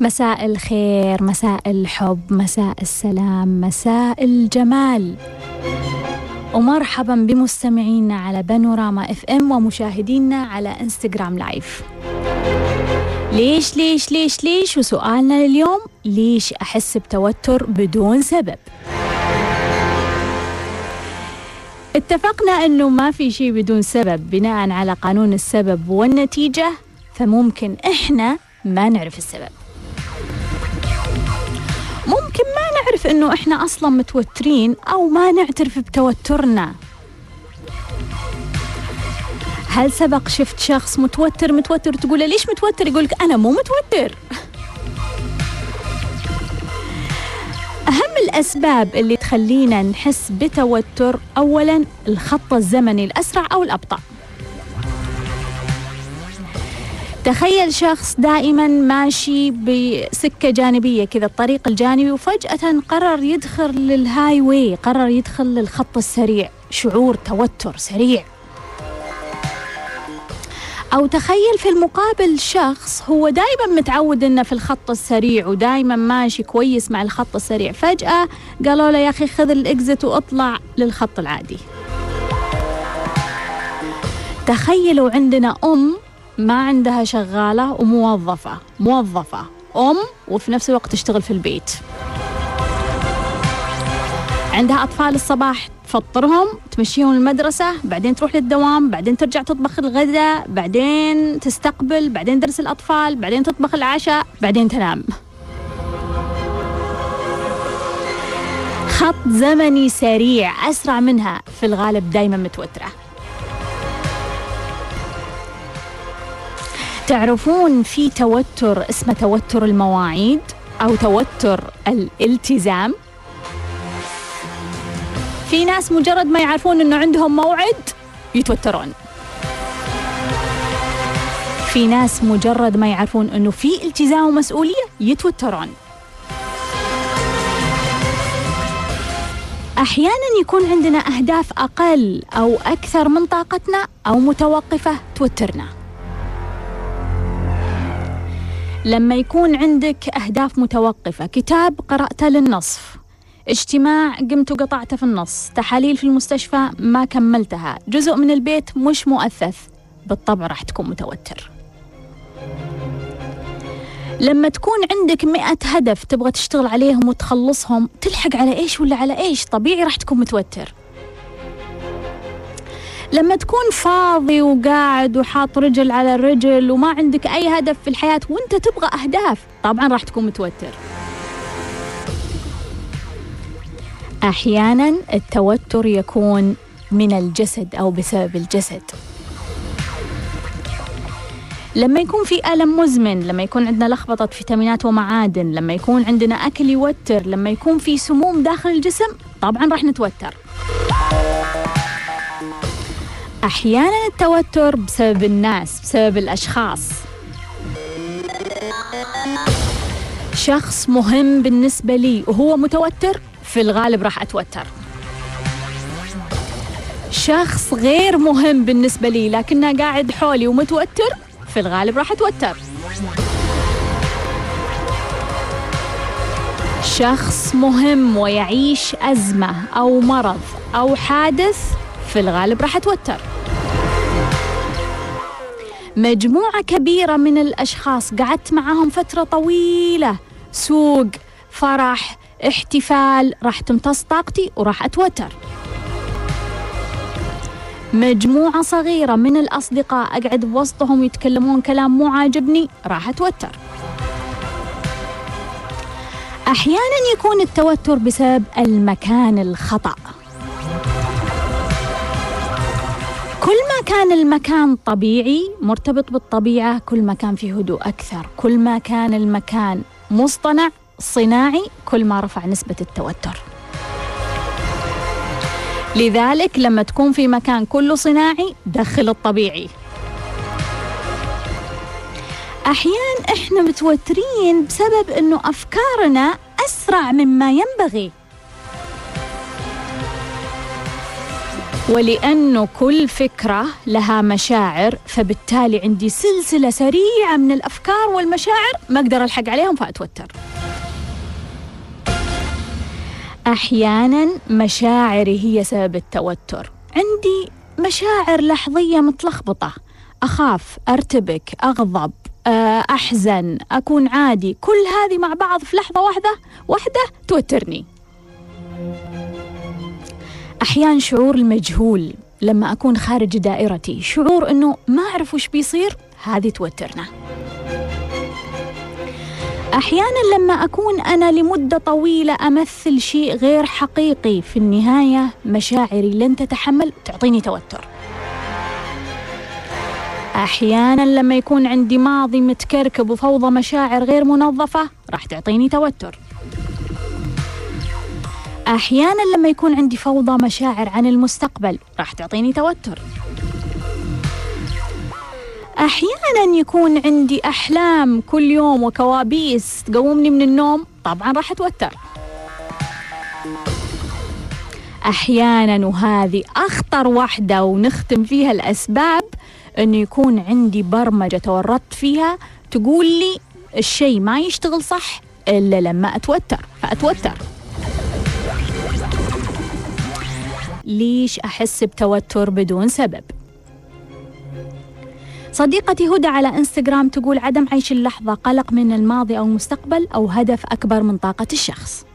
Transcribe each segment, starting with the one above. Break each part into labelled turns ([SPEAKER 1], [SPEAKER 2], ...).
[SPEAKER 1] مساء الخير مساء الحب مساء السلام مساء الجمال. ومرحبا بمستمعينا على بانوراما FM ومشاهدينا على إنستغرام live. ليش ليش ليش ليش؟ وسؤالنا لليوم ليش أحس بتوتر بدون سبب؟ اتفقنا إنه ما في شيء بدون سبب بناء على قانون السبب والنتيجة فممكن إحنا ما نعرف السبب. نعرف إنه إحنا أصلا متوترين أو ما نعترف بتوترنا. هل سبق شفت شخص متوتر؟ متوتر تقول ليش متوتر؟ يقول لك أنا مو متوتر. أهم الأسباب اللي تخلينا نحس بتوتر أولا الخط الزمني الأسرع أو الأبطأ. تخيل شخص دائما ماشي بسكة جانبية كذا الطريق الجانبي وفجأة قرر يدخل للهاي واي قرر يدخل للخط السريع شعور توتر سريع. أو تخيل في المقابل شخص هو دائما متعود إنه في الخط السريع ودائما ماشي كويس مع الخط السريع. فجأة قالوا له يا أخي خذ الإكزت وأطلع للخط العادي. تخيلوا عندنا أم ما عندها شغالة وموظفة. موظفة أم وفي نفس الوقت تشتغل في البيت. عندها أطفال الصباح تفطرهم تمشيهم المدرسة بعدين تروح للدوام بعدين ترجع تطبخ الغداء بعدين تستقبل بعدين درس الأطفال بعدين تطبخ العشاء بعدين تنام. خط زمني سريع أسرع منها في الغالب دايما متوترة. تعرفون في توتر اسمه توتر المواعيد أو توتر الالتزام؟ في ناس مجرد ما يعرفون إنه عندهم موعد يتوترون. في ناس مجرد ما يعرفون إنه في التزام ومسؤولية يتوترون. أحيانا يكون عندنا أهداف أقل أو أكثر من طاقتنا أو متوقفة توترنا. لما يكون عندك أهداف متوقفة. كتاب قرأته للنصف. اجتماع قمت وقطعته في النص. تحاليل في المستشفى ما كملتها. جزء من البيت مش مؤثث. بالطبع راح تكون متوتر. لما تكون عندك مئة هدف تبغى تشتغل عليهم وتخلصهم تلحق على إيش ولا على إيش؟ طبيعي راح تكون متوتر. لما تكون فاضي وقاعد وحاط رجل على رجل وما عندك أي هدف في الحياة وانت تبغى أهداف طبعا راح تكون متوتر. أحيانا التوتر يكون من الجسد أو بسبب الجسد. لما يكون في ألم مزمن لما يكون عندنا لخبطة فيتامينات ومعادن لما يكون عندنا أكل يوتر لما يكون في سموم داخل الجسم طبعا راح نتوتر. أحيانا التوتر بسبب الناس بسبب الأشخاص. شخص مهم بالنسبة لي وهو متوتر في الغالب راح أتوتر. شخص غير مهم بالنسبة لي لكنه قاعد حولي ومتوتر في الغالب راح أتوتر. شخص مهم ويعيش أزمة أو مرض أو حادث في الغالب راح أتوتر. مجموعة كبيرة من الأشخاص قعدت معهم فترة طويلة. سوق فرح احتفال راح تمتص طاقتي وراح أتوتر. مجموعة صغيرة من الأصدقاء أقعد بوسطهم يتكلمون كلام مو عاجبني راح أتوتر. أحيانا يكون التوتر بسبب المكان الخطأ. ما كان المكان طبيعي مرتبط بالطبيعة كل ما كان فيه هدوء أكثر. كل ما كان المكان مصطنع صناعي كل ما رفع نسبة التوتر. لذلك لما تكون في مكان كله صناعي دخل الطبيعي. أحيان إحنا متوترين بسبب أنه أفكارنا أسرع مما ينبغي. ولأنه كل فكرة لها مشاعر فبالتالي عندي سلسلة سريعة من الأفكار والمشاعر ما أقدر ألحق عليهم فأتوتر. أحيانا مشاعري هي سبب التوتر. عندي مشاعر لحظية متلخبطة. أخاف أرتبك أغضب آه، أحزن أكون عادي. كل هذه مع بعض في لحظة واحدة واحدة توترني. أحيانا شعور المجهول لما أكون خارج دائرتي. شعور أنه ما أعرف وش بيصير هذه توترنا. أحيانا لما أكون أنا لمدة طويلة أمثل شيء غير حقيقي في النهاية مشاعري لن تتحمل تعطيني توتر. أحيانا لما يكون عندي ماضي متكركب وفوضى مشاعر غير منظفة راح تعطيني توتر. أحيانا لما يكون عندي فوضى مشاعر عن المستقبل راح تعطيني توتر. أحيانا يكون عندي أحلام كل يوم وكوابيس تقومني من النوم طبعا راح أتوتر. أحيانا وهذه أخطر واحدة ونختم فيها الأسباب أنه يكون عندي برمجة تورطت فيها تقول لي الشيء ما يشتغل صح إلا لما أتوتر. فأتوتر. ليش أحس بتوتر بدون سبب؟ صديقتي هدى على إنستغرام تقول عدم عيش اللحظة قلق من الماضي أو المستقبل أو هدف أكبر من طاقة الشخص.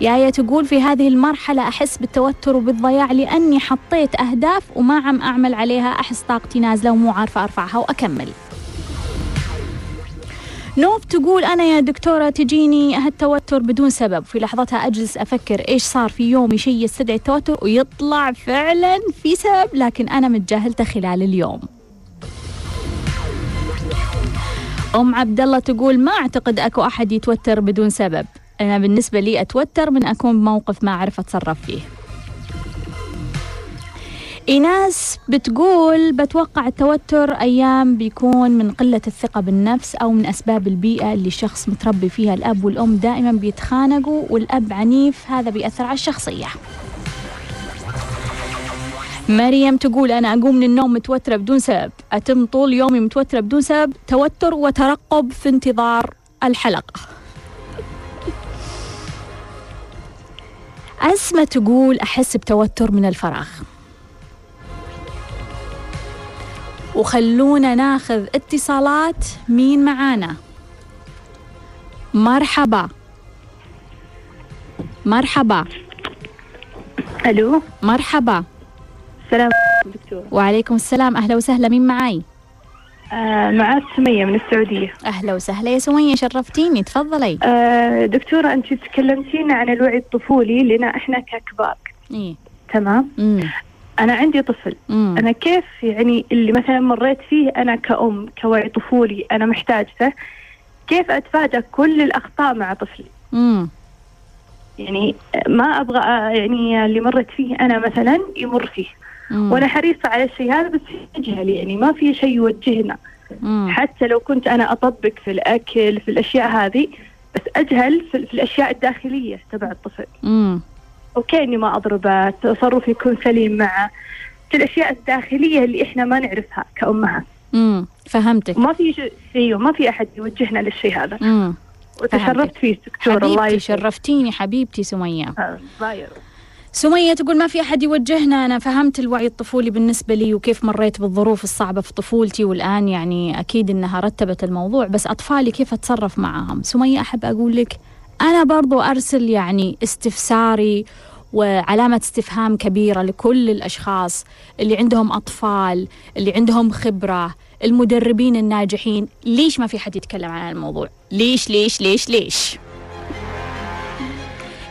[SPEAKER 1] يايا تقول في هذه المرحلة أحس بالتوتر وبالضياع لأني حطيت أهداف وما عم أعمل عليها أحس طاقتي نازلة ومو عارفة أرفعها وأكمل. نوف تقول أنا يا دكتورة تجيني هالتوتر بدون سبب في لحظتها أجلس أفكر إيش صار في يومي شيء يستدعي التوتر ويطلع فعلا في سبب لكن أنا متجاهلته خلال اليوم. أم عبد الله تقول ما أعتقد أكو أحد يتوتر بدون سبب. أنا بالنسبة لي أتوتر من أكون بموقف ما أعرف أتصرف فيه. إيناس بتقول بتوقع التوتر أيام بيكون من قلة الثقة بالنفس أو من أسباب البيئة اللي الشخص متربي فيها. الأب والأم دائما بيتخانقوا والأب عنيف. هذا بيأثر على الشخصية. مريم تقول أنا أقوم من النوم متوترة بدون سبب. أتم طول يومي متوترة بدون سبب. توتر وترقب في انتظار الحلقة. أسمة تقول أحس بتوتر من الفراغ. وخلونا ناخذ اتصالات مين معانا؟ مرحبا. مرحبا.
[SPEAKER 2] ألو؟
[SPEAKER 1] مرحبا.
[SPEAKER 2] السلام عليكم دكتور.
[SPEAKER 1] وعليكم السلام. أهلا وسهلا. مين معاي؟
[SPEAKER 2] آه معاك سمية من السعودية.
[SPEAKER 1] أهلا وسهلا. يا سمية شرفتيني. تفضلي.
[SPEAKER 2] آه دكتورة أنت تكلمتين عن الوعي الطفولي لنا إحنا ككبار.
[SPEAKER 1] إيه.
[SPEAKER 2] تمام؟
[SPEAKER 1] امم
[SPEAKER 2] أنا عندي طفل.
[SPEAKER 1] امم
[SPEAKER 2] أنا كيف يعني اللي مثلا مريت فيه أنا كأم كوعي طفولي أنا محتاجته كيف أتفادى كل الأخطاء مع طفلي؟
[SPEAKER 1] امم
[SPEAKER 2] يعني ما أبغى آه، يعني اللي مرت فيه أنا مثلا يمر فيه. وأنا حريصة على الشيء هذا بس يجهل يعني ما في شيء يوجهنا. حتى لو كنت أنا أطبق في الأكل في الأشياء هذه بس أجهل في, في الأشياء الداخلية تبع الطفل.
[SPEAKER 1] امم
[SPEAKER 2] أوكي إني ما أضربه تصرفي يكون سليم معه. في الأشياء الداخلية اللي إحنا ما نعرفها كأمهات
[SPEAKER 1] امم فهمتك.
[SPEAKER 2] وما في شيء أيوه ما في أحد يوجهنا للشيء هذا.
[SPEAKER 1] امم
[SPEAKER 2] وتشرفت فيه دكتور الله
[SPEAKER 1] حبيبتي
[SPEAKER 2] يسعدك
[SPEAKER 1] شرفتيني حبيبتي سمية.
[SPEAKER 2] آه، الله يرضى.
[SPEAKER 1] سمية تقول ما في أحد يوجهنا. أنا فهمت الوعي الطفولي بالنسبة لي وكيف مريت بالظروف الصعبة في طفولتي والآن يعني أكيد إنها رتبت الموضوع بس أطفالي كيف أتصرف معهم؟ سمية أحب أقول لك أنا برضو أرسل يعني استفساري وعلامة استفهام كبيرة لكل الأشخاص اللي عندهم أطفال اللي عندهم خبرة المدربين الناجحين. ليش ما في حد يتكلم عن الموضوع؟ ليش ليش ليش ليش؟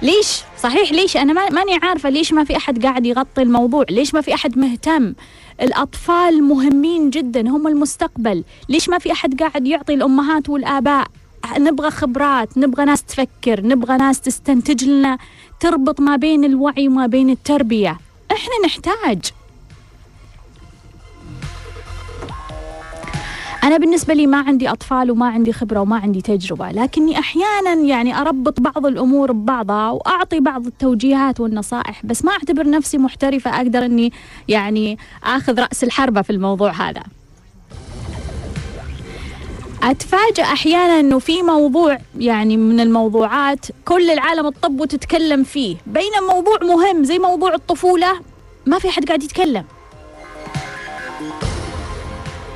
[SPEAKER 1] ليش؟ صحيح ليش؟ ما ماني عارفة ليش ما في أحد قاعد يغطي الموضوع؟ ليش ما في أحد مهتم؟ الأطفال مهمين جدا هم المستقبل. ليش ما في أحد قاعد يعطي الأمهات والآباء نبغى خبرات نبغى ناس تفكر نبغى ناس تستنتج لنا تربط ما بين الوعي وما بين التربية. إحنا نحتاج. أنا بالنسبة لي ما عندي أطفال وما عندي خبرة وما عندي تجربة لكني أحيانا يعني أربط بعض الأمور ببعضها وأعطي بعض التوجيهات والنصائح بس ما أعتبر نفسي محترفة أقدر أني يعني أخذ رأس الحربة في الموضوع هذا. أتفاجأ أحيانا أنه في موضوع يعني من الموضوعات كل العالم الطب وتتكلم فيه بينما موضوع مهم زي موضوع الطفولة ما في حد قاعد يتكلم.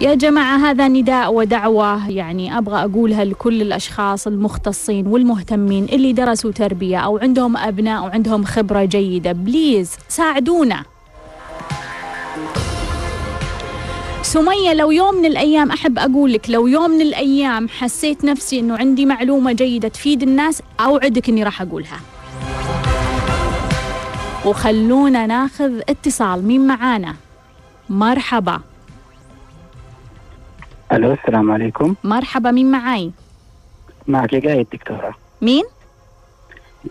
[SPEAKER 1] يا جماعة هذا نداء ودعوة يعني أبغى أقولها لكل الأشخاص المختصين والمهتمين اللي درسوا تربية أو عندهم أبناء وعندهم خبرة جيدة. بليز ساعدونا. سمية لو يوم من الأيام أحب أقول لك لو يوم من الأيام حسيت نفسي أنه عندي معلومة جيدة تفيد الناس أوعدك أني راح أقولها. وخلونا ناخذ اتصال. مين معانا؟ مرحبا.
[SPEAKER 3] ألو السلام عليكم.
[SPEAKER 1] مرحبا مين معاي؟
[SPEAKER 3] معك قايد دكتورة.
[SPEAKER 1] مين؟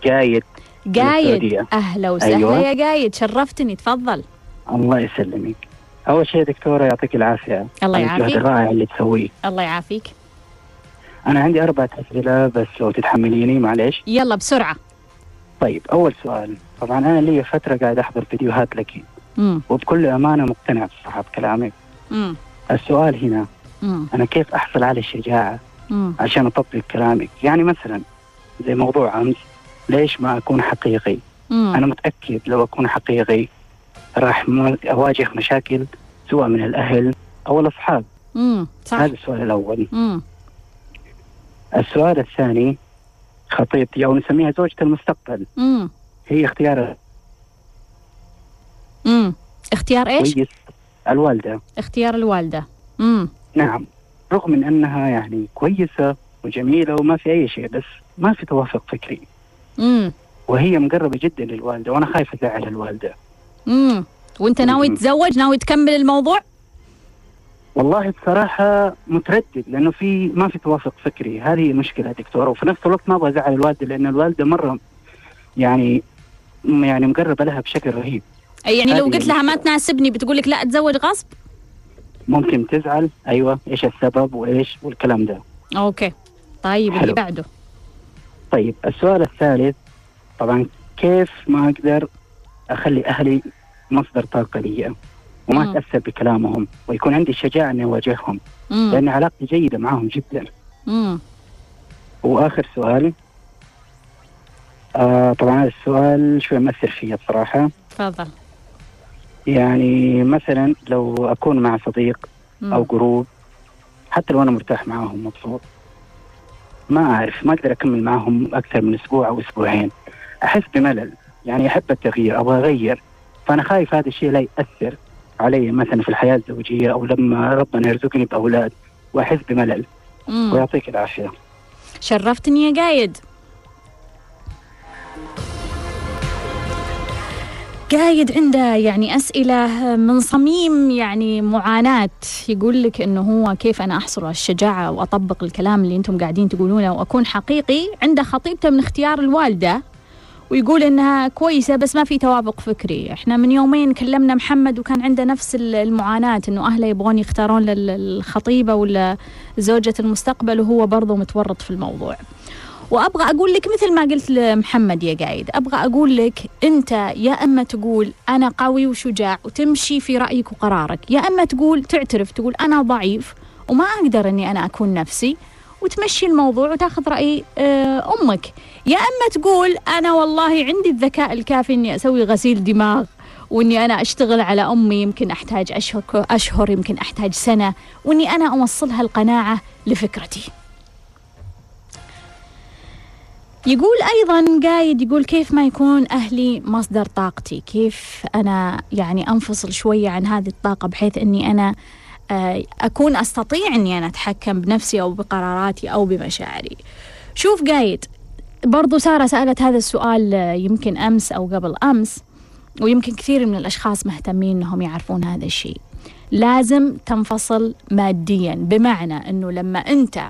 [SPEAKER 3] قايد
[SPEAKER 1] قايد أهلا وسهلا أيوة. يا قايد شرفتني تفضل.
[SPEAKER 3] الله يسلمك. أول شيء دكتورة يعطيك العافية.
[SPEAKER 1] الله يعافيك. الجهد
[SPEAKER 3] الرائع اللي تسويه.
[SPEAKER 1] الله يعافيك.
[SPEAKER 3] أنا عندي اربعه أسئلة بس لو تتحمليني معلش
[SPEAKER 1] يلا بسرعة.
[SPEAKER 3] طيب أول سؤال. طبعا أنا لي فترة قاعد أحضر فيديوهات لك
[SPEAKER 1] مم.
[SPEAKER 3] وبكل أمانة مقتنع بصراحه بكلامك
[SPEAKER 1] مم.
[SPEAKER 3] السؤال هنا.
[SPEAKER 1] مم.
[SPEAKER 3] أنا كيف أحصل على الشجاعة
[SPEAKER 1] مم.
[SPEAKER 3] عشان أطبق كلامك؟ يعني مثلا زي موضوع أمس ليش ما أكون حقيقي؟
[SPEAKER 1] مم.
[SPEAKER 3] أنا متأكد لو أكون حقيقي راح أواجه مشاكل سواء من الأهل أو الأصحاب.
[SPEAKER 1] امم صح.
[SPEAKER 3] هذا السؤال الأول.
[SPEAKER 1] امم
[SPEAKER 3] السؤال الثاني خطيبتي أو نسميها زوجة المستقبل.
[SPEAKER 1] امم
[SPEAKER 3] هي اختيار
[SPEAKER 1] امم اختيار إيش؟
[SPEAKER 3] كويس الوالدة.
[SPEAKER 1] اختيار الوالدة. امم
[SPEAKER 3] نعم. رغم من أنها يعني كويسة وجميلة وما في أي شيء بس ما في توافق فكري.
[SPEAKER 1] امم
[SPEAKER 3] وهي مقربة جدا للوالدة وأنا خايف ازعل الوالدة.
[SPEAKER 1] امم وانت ناوي تتزوج؟ ناوي تكمل الموضوع؟
[SPEAKER 3] والله بصراحة متردد لأنه في ما في توافق فكري. هذه مشكلة دكتور وفي نفس الوقت ما أبغى أزعل الوالدة لأن الوالدة مرة يعني يعني مقربة لها بشكل رهيب.
[SPEAKER 1] يعني لو قلت لها ما تناسبني بتقول لك لا أتزوج غصب؟
[SPEAKER 3] ممكن تزعل. أيوة إيش السبب وإيش والكلام ده.
[SPEAKER 1] أوكي. طيب. اللي بعده؟
[SPEAKER 3] طيب السؤال الثالث. طبعا كيف ما أقدر أخلي أهلي مصدر طاقه لي وما مم. اتاثر بكلامهم ويكون عندي الشجاعه إني أواجههم لأن علاقتي جيدة معهم جدا.
[SPEAKER 1] مم.
[SPEAKER 3] وآخر سؤال آه طبعا هذا السؤال شوي مأثر فيا بصراحة.
[SPEAKER 1] تفضل.
[SPEAKER 3] يعني مثلا لو أكون مع صديق مم. أو group حتى لو أنا مرتاح معاهم مبسوط ما أعرف ما أقدر أكمل معاهم أكثر من أسبوع أو أسبوعين أحس بملل يعني أحب التغيير أبغى أغير فأنا خايف هذا الشيء لا يأثر علي مثلا في الحياة الزوجية أو لما ربنا يرزقني بأولاد وأحس بملل.
[SPEAKER 1] مم.
[SPEAKER 3] ويعطيك العافية.
[SPEAKER 1] شرفتني يا قايد. قايد عنده يعني أسئلة من صميم يعني معاناة. يقول لك إنه هو كيف أنا أحصل على الشجاعة وأطبق الكلام اللي أنتم قاعدين تقولونه وأكون حقيقي عنده خطيبته من اختيار الوالدة. ويقول إنها كويسة بس ما في توافق فكري. إحنا من يومين كلمنا محمد وكان عنده نفس المعاناة إنه أهله يبغون يختارون للخطيبه ولا زوجة المستقبل وهو برضه متورط في الموضوع. وأبغى أقول لك مثل ما قلت لمحمد يا قايد أبغى أقول لك أنت يا أما تقول أنا قوي وشجاع وتمشي في رأيك وقرارك يا أما تقول تعترف تقول أنا ضعيف وما أقدر إني أنا أكون نفسي وتمشي الموضوع وتاخذ رأي آه، أمك يا أما تقول أنا والله عندي الذكاء الكافي أني أسوي غسيل دماغ وإني أنا أشتغل على أمي يمكن أحتاج أشهر أشهر يمكن أحتاج سنة وإني أنا اوصلها القناعه لفكرتي. يقول أيضا قايد يقول كيف ما يكون أهلي مصدر طاقتي، كيف أنا يعني أنفصل شوية عن هذه الطاقة بحيث إني أنا أكون أستطيع أني أنا أتحكم بنفسي أو بقراراتي أو بمشاعري. شوف قايد برضو سارة سألت هذا السؤال آه، يمكن أمس أو قبل أمس ويمكن كثير من الأشخاص مهتمين أنهم يعرفون هذا الشيء. لازم تنفصل ماديا بمعنى أنه لما أنت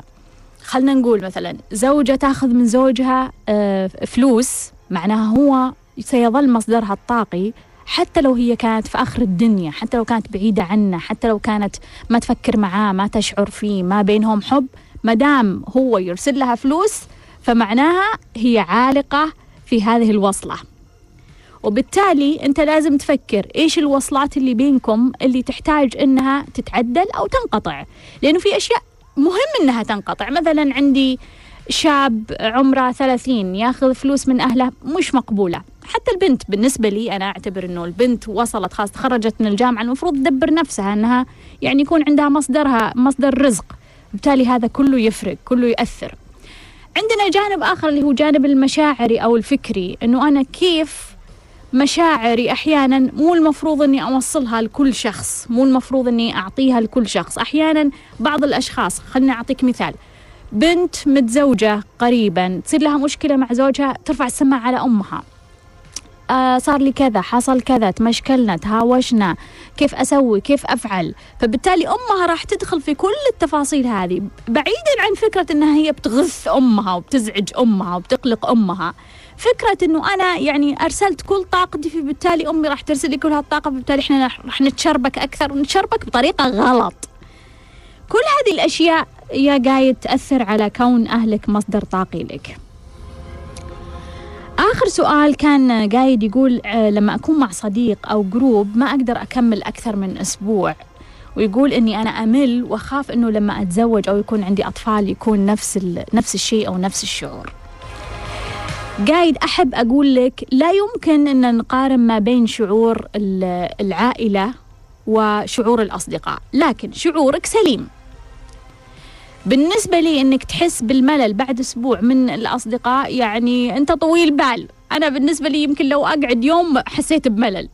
[SPEAKER 1] خلنا نقول مثلا زوجة تأخذ من زوجها آه، فلوس معناها هو سيظل مصدرها الطاقي حتى لو هي كانت في آخر الدنيا حتى لو كانت بعيدة عنه حتى لو كانت ما تفكر معاه ما تشعر فيه ما بينهم حب مدام هو يرسل لها فلوس فمعناها هي عالقة في هذه الوصلة. وبالتالي أنت لازم تفكر إيش الوصلات اللي بينكم اللي تحتاج إنها تتعدل أو تنقطع. لأنه في أشياء مهم إنها تنقطع. مثلا عندي شاب عمره 30 ياخذ فلوس من أهله مش مقبولة. حتى البنت بالنسبة لي أنا أعتبر أنه البنت وصلت خلاص تخرجت من الجامعة المفروض تدبر نفسها أنها يعني يكون عندها مصدرها مصدر رزق. بالتالي هذا كله يفرق كله يأثر عندنا جانب آخر اللي هو جانب المشاعري أو الفكري أنه أنا كيف مشاعري أحيانا مو المفروض إني أوصلها لكل شخص مو المفروض إني أعطيها لكل شخص. أحيانا بعض الأشخاص خلني أعطيك مثال بنت متزوجة قريبا تصير لها مشكلة مع زوجها ترفع السماعة على أمها. آه صار لي كذا حصل كذا تمشكلنا تهاوشنا كيف أسوي كيف أفعل؟ فبالتالي أمها راح تدخل في كل التفاصيل هذه بعيدا عن فكرة أنها هي بتغث أمها وبتزعج أمها وبتقلق أمها. فكرة أنه أنا يعني أرسلت كل طاقتي فبالتالي أمي راح ترسل لي كل هالطاقة فبالتالي إحنا راح نتشربك أكثر ونتشربك بطريقة غلط. كل هذه الأشياء يا قايد تأثر على كون أهلك مصدر طاقي لك. آخر سؤال كان قايد يقول آه، لما أكون مع صديق أو جروب ما أقدر أكمل أكثر من أسبوع ويقول إني أنا أمل وأخاف إنه لما أتزوج أو يكون عندي أطفال يكون نفس نفس الشيء أو نفس الشعور. قايد أحب أقول لك لا يمكن إن نقارن ما بين شعور العائلة وشعور الأصدقاء، لكن شعورك سليم. بالنسبة لي إنك تحس بالملل بعد أسبوع من الأصدقاء يعني أنت طويل بال، أنا بالنسبة لي يمكن لو أقعد يوم حسيت بملل.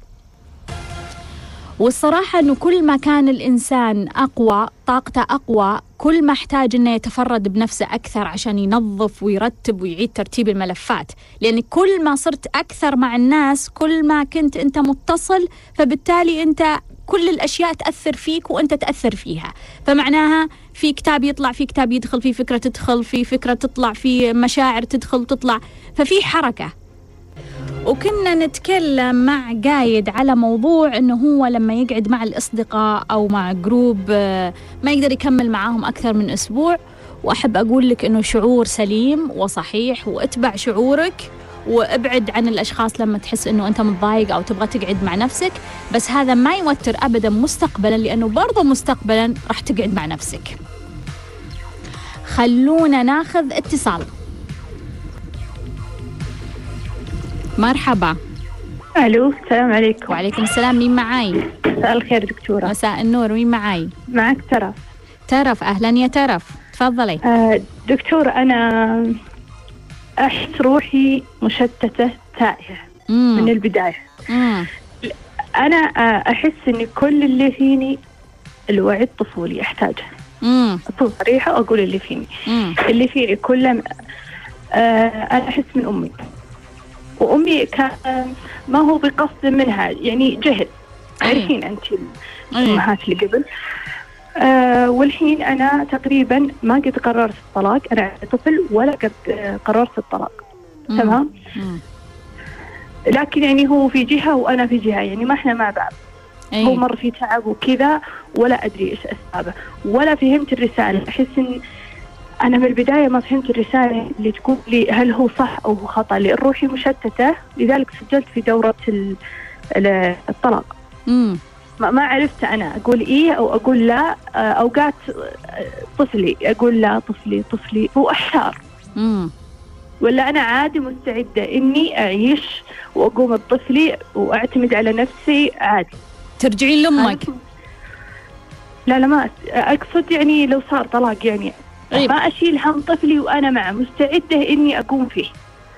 [SPEAKER 1] والصراحة أنه كل ما كان الإنسان أقوى طاقته أقوى كل ما احتاج أنه يتفرد بنفسه أكثر عشان ينظف ويرتب ويعيد ترتيب الملفات لأن كل ما صرت أكثر مع الناس كل ما كنت أنت متصل فبالتالي أنت كل الأشياء تأثر فيك وأنت تأثر فيها. فمعناها في كتاب يطلع في كتاب يدخل في فكرة تدخل في فكرة تطلع في مشاعر تدخل وتطلع ففي حركة. وكنا نتكلم مع قايد على موضوع إنه هو لما يقعد مع الأصدقاء أو مع جروب آه، ما يقدر يكمل معاهم أكثر من أسبوع. وأحب أقول لك إنه شعور سليم وصحيح وأتبع شعورك. وابعد عن الأشخاص لما تحس إنه أنت متضايق أو تبغى تقعد مع نفسك بس هذا ما يوتر ابدا مستقبلا لأنه برضه مستقبلا راح تقعد مع نفسك. خلونا ناخذ اتصال. مرحبا.
[SPEAKER 2] ألو السلام عليكم.
[SPEAKER 1] وعليكم السلام مين معاي؟
[SPEAKER 2] مساء الخير دكتورة.
[SPEAKER 1] مساء النور مين معاي؟
[SPEAKER 2] معك ترف
[SPEAKER 1] ترف أهلا يا ترف. تفضلي.
[SPEAKER 2] آه دكتور أنا احس روحي مشتتة تائهة مم. من البداية. مم. أنا آه، أحس إن كل اللي فيني الوعي الطفولي أحتاجه. اكون صريحة وأقول اللي فيني. مم. اللي فيني كله آه أنا أحس من أمي. وأمي كان ما هو بقصد منها يعني جهل. عارفين أنت الأمهات اللي قبل؟ آه والحين أنا تقريبا ما قد قررت الطلاق. أنا طفل ولا قد قررت الطلاق. تمام؟ لكن يعني هو في جهة وأنا في جهة. يعني ما إحنا مع بعض. أيه. هو مر في تعب وكذا ولا أدري إيش أسبابه. ولا فهمت الرسالة. أحس اني أنا من البداية ما فهمت الرسالة اللي تقول لي هل هو صح أو هو خطأ. لأن روحي مشتتة. لذلك سجلت في دورة الطلاق. مم. ما عرفت أنا. أقول إيه أو أقول لا. آه، أوقات آه، طفلي. أقول لا طفلي طفلي. مم. ولا أنا عادي مستعدة إني أعيش وأقوم بطفلي وأعتمد على نفسي عادي.
[SPEAKER 1] ترجعين لأمك؟
[SPEAKER 2] لا لا ما أقصد يعني لو صار طلاق يعني. طيب. ما أشيل هم طفلي وأنا معه مستعدة إني أقوم فيه.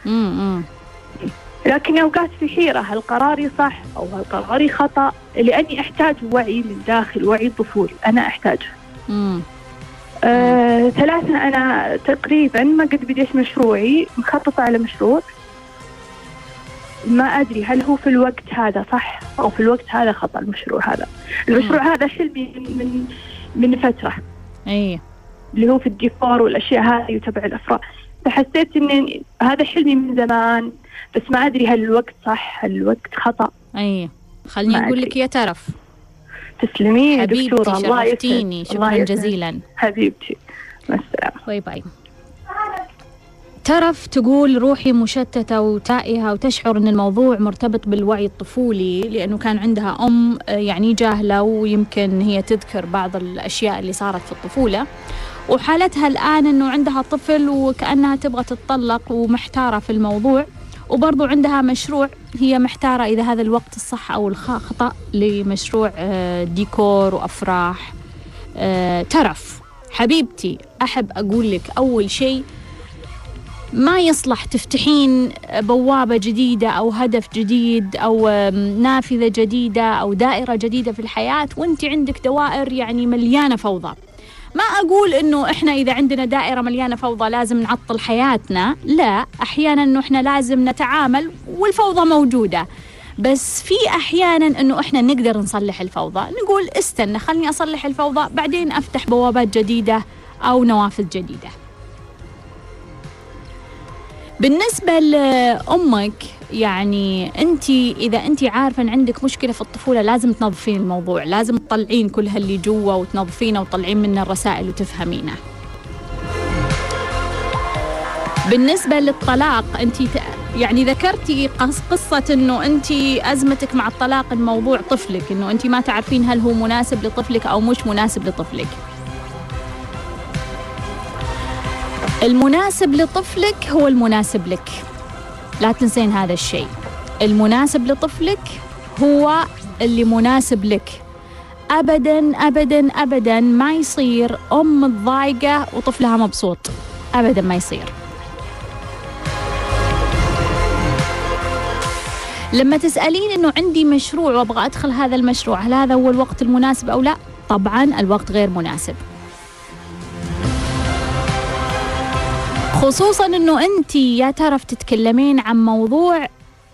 [SPEAKER 2] مم. لكن أوقات في حيرة هل قراري صح أو هل قراري خطأ؟ لأني أحتاج وعي من داخل وعي طفولي أنا أحتاجه. مم. آه، ثلاثة أنا تقريبا ما قد بديت مشروعي مخططة على مشروع. ما أدري هل هو في الوقت هذا صح أو في الوقت هذا خطأ المشروع هذا. المشروع مم. هذا حلمي من من, من فترة.
[SPEAKER 1] أيه.
[SPEAKER 2] اللي هو في الديكور والأشياء هذه وتبع الافراح فحسيت ان هذا حلمي من زمان بس ما أدري هل الوقت صح هل الوقت خطأ؟
[SPEAKER 1] أي خليني أقول لك يا ترف.
[SPEAKER 2] تسلمي
[SPEAKER 1] دكتورة الله شرفتيني شكرا جزيلا.
[SPEAKER 2] حبيبتي مع السلامة.
[SPEAKER 1] bye bye. ترف تقول روحي مشتتة وتائهة وتشعر أن الموضوع مرتبط بالوعي الطفولي لأنه كان عندها أم آه، يعني جاهلة ويمكن هي تذكر بعض الأشياء اللي صارت في الطفولة. وحالتها الآن أنه عندها طفل وكأنها تبغى تتطلق ومحتارة في الموضوع. وبرضو عندها مشروع هي محتارة إذا هذا الوقت الصح أو الخطأ لمشروع آه، ديكور وأفراح. آه، ترف حبيبتي أحب أقول لك أول شيء ما يصلح تفتحين بوابة جديدة أو هدف جديد أو نافذة جديدة أو دائرة جديدة في الحياة وأنت عندك دوائر يعني مليانة فوضى. ما أقول إنه إحنا إذا عندنا دائرة مليانة فوضى لازم نعطل حياتنا. لا أحيانا إنه إحنا لازم نتعامل والفوضى موجودة. بس في أحيانا إنه إحنا نقدر نصلح الفوضى. نقول استنى خلني أصلح الفوضى بعدين أفتح بوابات جديدة أو نوافذ جديدة. بالنسبة لأمك يعني أنت إذا أنت عارفة أن عندك مشكلة في الطفولة لازم تنظفين الموضوع لازم تطلعين كل هاللي جوا وتنظفينه وتطلعين منه الرسائل وتفهمينه. بالنسبة للطلاق أنت يعني ذكرتي قصة أنه أنت أزمتك مع الطلاق الموضوع طفلك أنه أنت ما تعرفين هل هو مناسب لطفلك أو مش مناسب لطفلك. المناسب لطفلك هو المناسب لك. لا تنسين هذا الشيء. المناسب لطفلك هو اللي مناسب لك. ابدا ابدا ابدا ما يصير أم متضايقه وطفلها مبسوط. ابدا ما يصير. لما تسألين إنه عندي مشروع وأبغى أدخل هذا المشروع هل هذا هو الوقت المناسب أو لا؟ طبعا الوقت غير مناسب. خصوصا إنه أنت يا ترى تتكلمين عن موضوع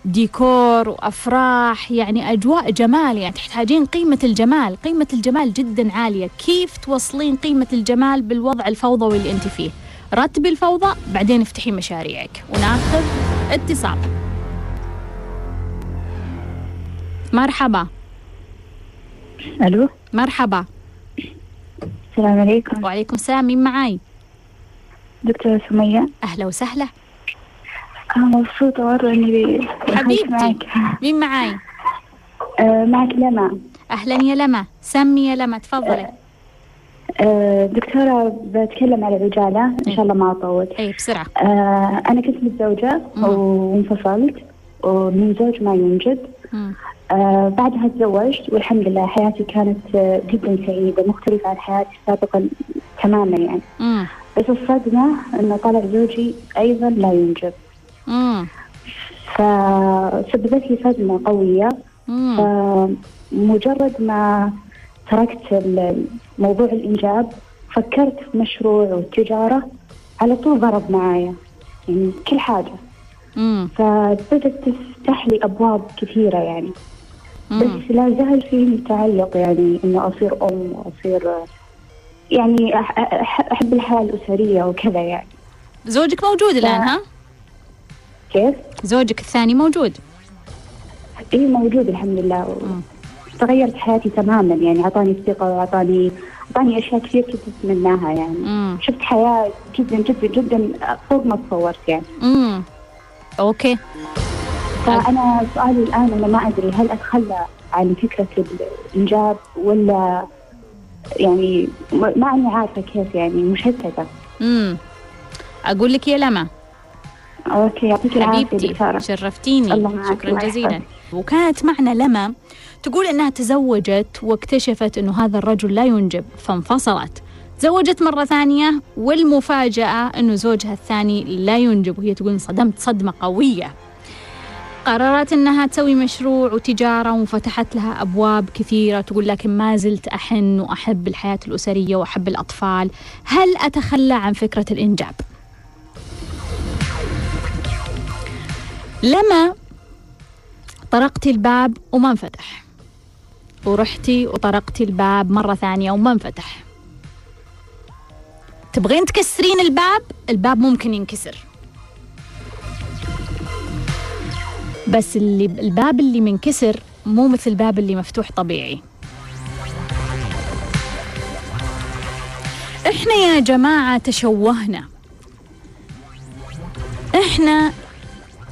[SPEAKER 1] ديكور وأفراح يعني أجواء جمال يعني تحتاجين قيمة الجمال قيمة الجمال جدا عالية. كيف توصلين قيمة الجمال بالوضع الفوضوي اللي أنت فيه؟ رتبي الفوضى بعدين افتحي مشاريعك. وناخذ اتصال. مرحبا.
[SPEAKER 4] ألو؟
[SPEAKER 1] مرحبا.
[SPEAKER 4] السلام عليكم.
[SPEAKER 1] وعليكم السلام. مين معاي؟
[SPEAKER 4] دكتورة سمية.
[SPEAKER 1] أهلا وسهلا.
[SPEAKER 4] أنا مبسوطة مرة إني
[SPEAKER 1] حبيبتي معك. مين معاي؟
[SPEAKER 4] آه معك لما
[SPEAKER 1] أهلا يا لما سمي يا لما تفضلي.
[SPEAKER 4] آه دكتورة بتكلم على العجالة. إن شاء الله ما أطول.
[SPEAKER 1] أي بسرعة.
[SPEAKER 4] آه أنا كنت متزوجة وانفصلت ومن زوج ما ينجب آه بعدها تزوجت والحمد لله حياتي كانت جدا سعيدة مختلفة عن حياتي سابقا تماما يعني. مم. بس الصدمة إنه طلع زوجي أيضا لا ينجب. امم فسببت لي صدمة قوية. فمجرد ما تركت موضوع الإنجاب فكرت في مشروع والتجارة على طول ضرب معايا يعني كل حاجة. فبدت تفتح لي أبواب كثيرة يعني. بس لا زال فيني تعلق يعني إنه أصير أم وأصير يعني أحب الحياة الأسرية وكذا يعني
[SPEAKER 1] زوجك موجود الآن ها؟
[SPEAKER 4] كيف؟
[SPEAKER 1] زوجك الثاني موجود؟
[SPEAKER 4] إيه موجود الحمد لله تغيرت حياتي تماما يعني أعطاني الثقة وأعطاني أعطاني أشياء كثير كنت أتمناها يعني مم. شفت حياة جدا جدا جدا فوق ما تصورت يعني
[SPEAKER 1] امم أوكي
[SPEAKER 4] فأنا سؤالي الآن أنا ما أدري هل أتخلى عن فكرة الإنجاب ولا يعني ما اني عارفة كيف يعني مشتته
[SPEAKER 1] امم أقول لك يا لما
[SPEAKER 4] أوكي يعطيك العافية
[SPEAKER 1] شرفتيني. الله شكرا جزيلا. وكانت معنا لما تقول إنها تزوجت واكتشفت إنه هذا الرجل لا ينجب فانفصلت. تزوجت مرة ثانية والمفاجأة أنه زوجها الثاني لا ينجب وهي تقول انصدمت صدمة قوية. قررت أنها تسوي مشروع وتجارة وفتحت لها أبواب كثيرة تقول لكن ما زلت أحن وأحب الحياة الأسرية وأحب الأطفال. هل أتخلى عن فكرة الإنجاب؟ لما طرقتي الباب وما انفتح. ورحتي وطرقتي الباب مرة ثانية وما انفتح. تبغين تكسرين الباب؟ الباب ممكن ينكسر. بس اللي الباب اللي منكسر مو مثل الباب اللي مفتوح طبيعي. إحنا يا جماعة تشوهنا. إحنا